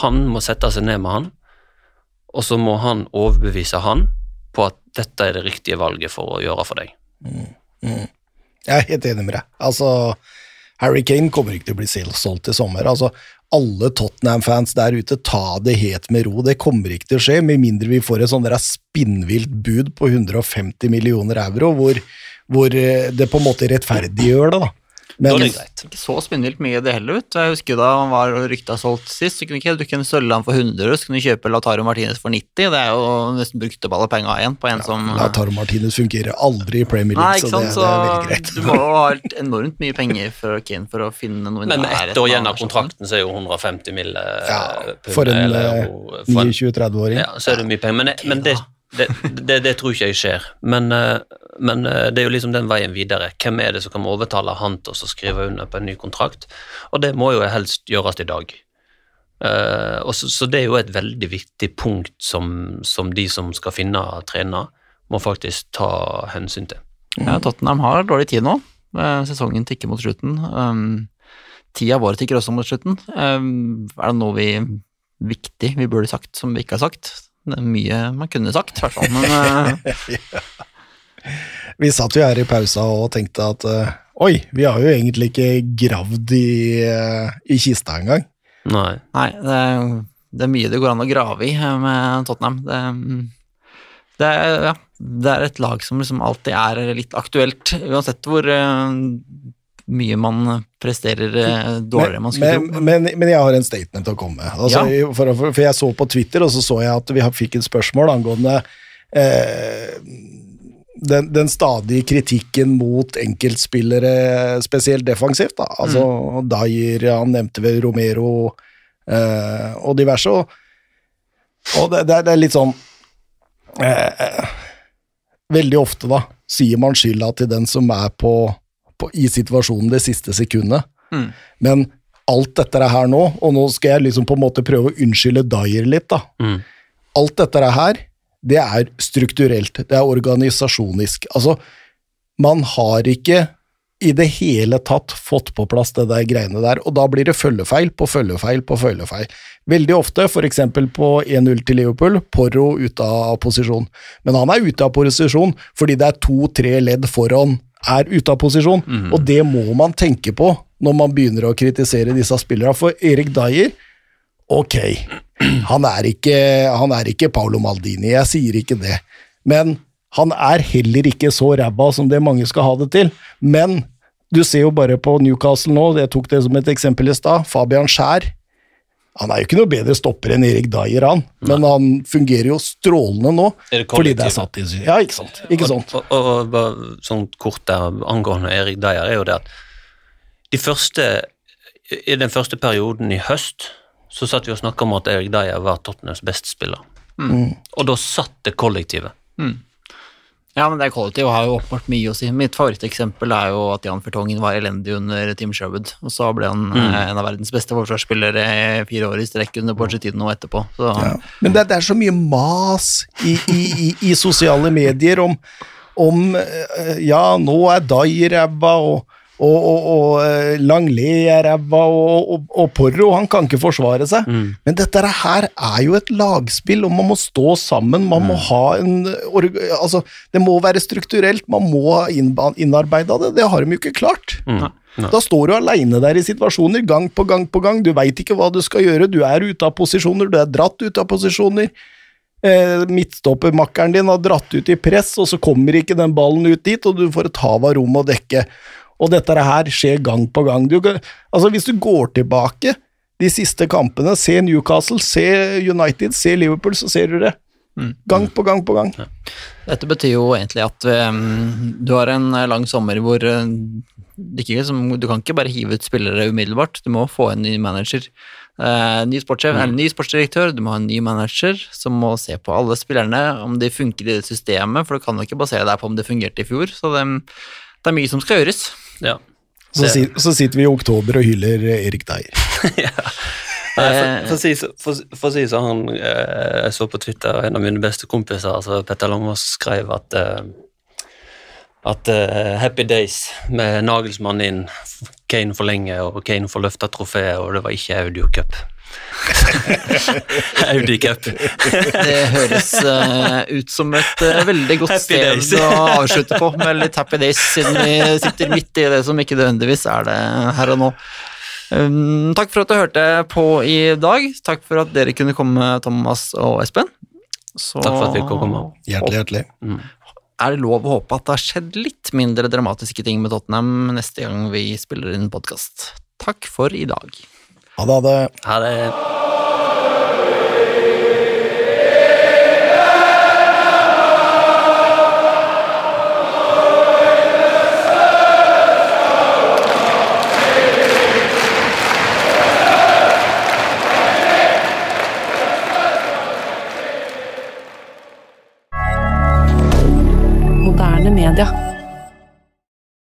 han må sette seg ned med han, og så må han overbevise han på at dette er det riktige valget for å gjøre for deg. Jeg er helt enig med deg. Altså, Harry Kane kommer ikke til å bli solgt i sommer. Altså, alle Tottenham-fans der ute, ta det helt med ro. Det kommer ikke til å skje, med mindre vi får et sånn spinnvilt bud på 150 millioner euro, hvor, hvor eh, det på en måte rettferdiggjør det, da. Da Men, er det greit. Ikke så spinnvilt mye det heller, ut. Jeg husker da han var rykta solgt sist, så kunne ikke du kunne selge for 100, så kunne du kjøpe Lataro Martinez for 90. Det er jo nesten brukte alle penga igjen på en som Lataro Martinez fungerer aldri i Premier Nei, League, ikke så sant, det, så det er veldig greit. du må ha helt enormt mye penger for Kane for å finne noe i Men ett år igjen av kontrakten, så er jo 150 mill. Ja, eh, euro for en- 29-30-åring. Ja, så er det mye penger. Men, men det, det, det, det tror ikke jeg skjer. Men, eh, men eh, det er jo liksom den veien videre. Hvem er det som kan overtale han til å skrive under på en ny kontrakt? Og det må jo helst gjøres i dag. Eh, og så, så det er jo et veldig viktig punkt som, som de som skal finne trener, må faktisk ta hensyn til. Ja, Tottenham har dårlig tid nå. Sesongen tikker mot slutten. Um, tida vår tikker også mot slutten. Um, er det noe vi viktig vi burde sagt som vi ikke har sagt? Det er mye man kunne sagt, i hvert fall. Men eh, Vi satt jo her i pausa og tenkte at eh, oi, vi har jo egentlig ikke gravd i, eh, i kista engang. Nei. nei, det er, det er mye det går an å grave i med Tottenham. Det, mm, det, er, ja, det er et lag som liksom alltid er litt aktuelt, uansett hvor mye man presterer eh, dårligere enn man skulle men, tro. men, men jeg har en statement å komme med. Altså, for, for, for jeg så på Twitter, og så så jeg at vi fikk et spørsmål angående eh, den, den stadige kritikken mot enkeltspillere, spesielt defensivt. Da. Altså, Mm. Dyer, han nevnte ved Romero eh, og diverse. Og, og det, det, er- det er litt sånn eh, Veldig ofte, da, sier man skylda til den som er på, på, i situasjonen det siste sekundet. Mm. Men alt dette er her nå, og nå skal jeg liksom på en måte prøve å unnskylde Dyer litt, da. Mm. Alt dette er her, det er strukturelt, det er organisasjonisk. Altså, man har ikke i det hele tatt fått på plass det der greiene der, og da blir det følgefeil på følgefeil på følgefeil. Veldig ofte, for eksempel på 1-0 til Liverpool, Porro ute av posisjon. Men han er ute av posisjon fordi det er to-tre ledd foran er ute av posisjon, og det må man tenke på når man begynner å kritisere disse spillerne. For Erik Dyer, ok, han er ikke, han er ikke Paolo Maldini, jeg sier ikke det. Men han er heller ikke så ræva som det mange skal ha det til. Men du ser jo bare på Newcastle nå, jeg tok det som et eksempel i stad, Fabian Skjær. Han er jo ikke noe bedre stopper enn Erik Dyer, han, men han fungerer jo strålende nå. Er det fordi det er satt i Ja, ikke sant. Ikke sant. Og, og, og sånn kort der angående Erik Dyer, er jo det at de første I den første perioden i høst så satt vi og snakka om at Erik Dyer var Tottenhams beste spiller. Og da satt det kollektivet. Ja, men det kollektivet har jo åpenbart mye å si. Mitt favoritteksempel er jo at Jan Fertongen var elendig under Tim Sherwood, og så ble han mm. en av verdens beste forsvarsspillere i fire år i strekk under Porcetino etterpå. Så Ja. Men det, det er så mye mas i, i, i, i sosiale medier om, om eh, Ja, nå er Dyer ræva, og, og, og, og Langli Langley er ræva, og, og, og Porro han kan ikke forsvare seg. Men dette her er jo et lagspill, og man må stå sammen. Man må ha en Altså, det må være strukturelt, man må ha innarbeida det. Det har de jo ikke klart. Da står du aleine der i situasjoner, gang på gang på gang. Du veit ikke hva du skal gjøre, du er ute av posisjoner, du er dratt ut av posisjoner. Eh, Midtstoppermakkeren din har dratt ut i press, og så kommer ikke den ballen ut dit, og du får et hav av rom å dekke. Og dette her skjer gang på gang. Du, altså Hvis du går tilbake de siste kampene, se Newcastle, se United, se Liverpool, så ser du det. Gang på gang på gang. Dette betyr jo egentlig at um, du har en eh, lang sommer hvor uh, ikke, du kan ikke bare hive ut spillere umiddelbart, du må få en ny manager. Uh, ny, sportssjef, eller ny sportsdirektør, du må ha en ny manager som må se på alle spillerne, om de funker i det systemet, for du kan jo ikke basere deg på om det fungerte i fjor. Så det, det er mye som skal gjøres. Ja. Så, så sitter vi i oktober og hyller Erik Dyer. ja. for, for, å si, så- for, for han eh, Jeg så på Twitter en av mine beste kompiser, altså Petter Langås, skrev at eh, at uh, Happy Days med Nagelsmann inn, Kane for lenge, og Kane får løfta trofeet, og det var ikke Audio Cup. Audi Cup. Det høres uh, ut som et uh, veldig godt Happy sted days. å avslutte på, med litt happy days, siden vi sitter midt i det som ikke nødvendigvis er det her og nå. Um, takk for at du hørte på i dag. Takk for at dere kunne komme, Thomas og Espen. Så Takk for at vi kunne komme. Hjertelig, hjertelig. er det lov å håpe at det har skjedd litt mindre dramatiske ting med Tottenham neste gang vi spiller inn podkast. Takk for i dag. Ha det, ha det.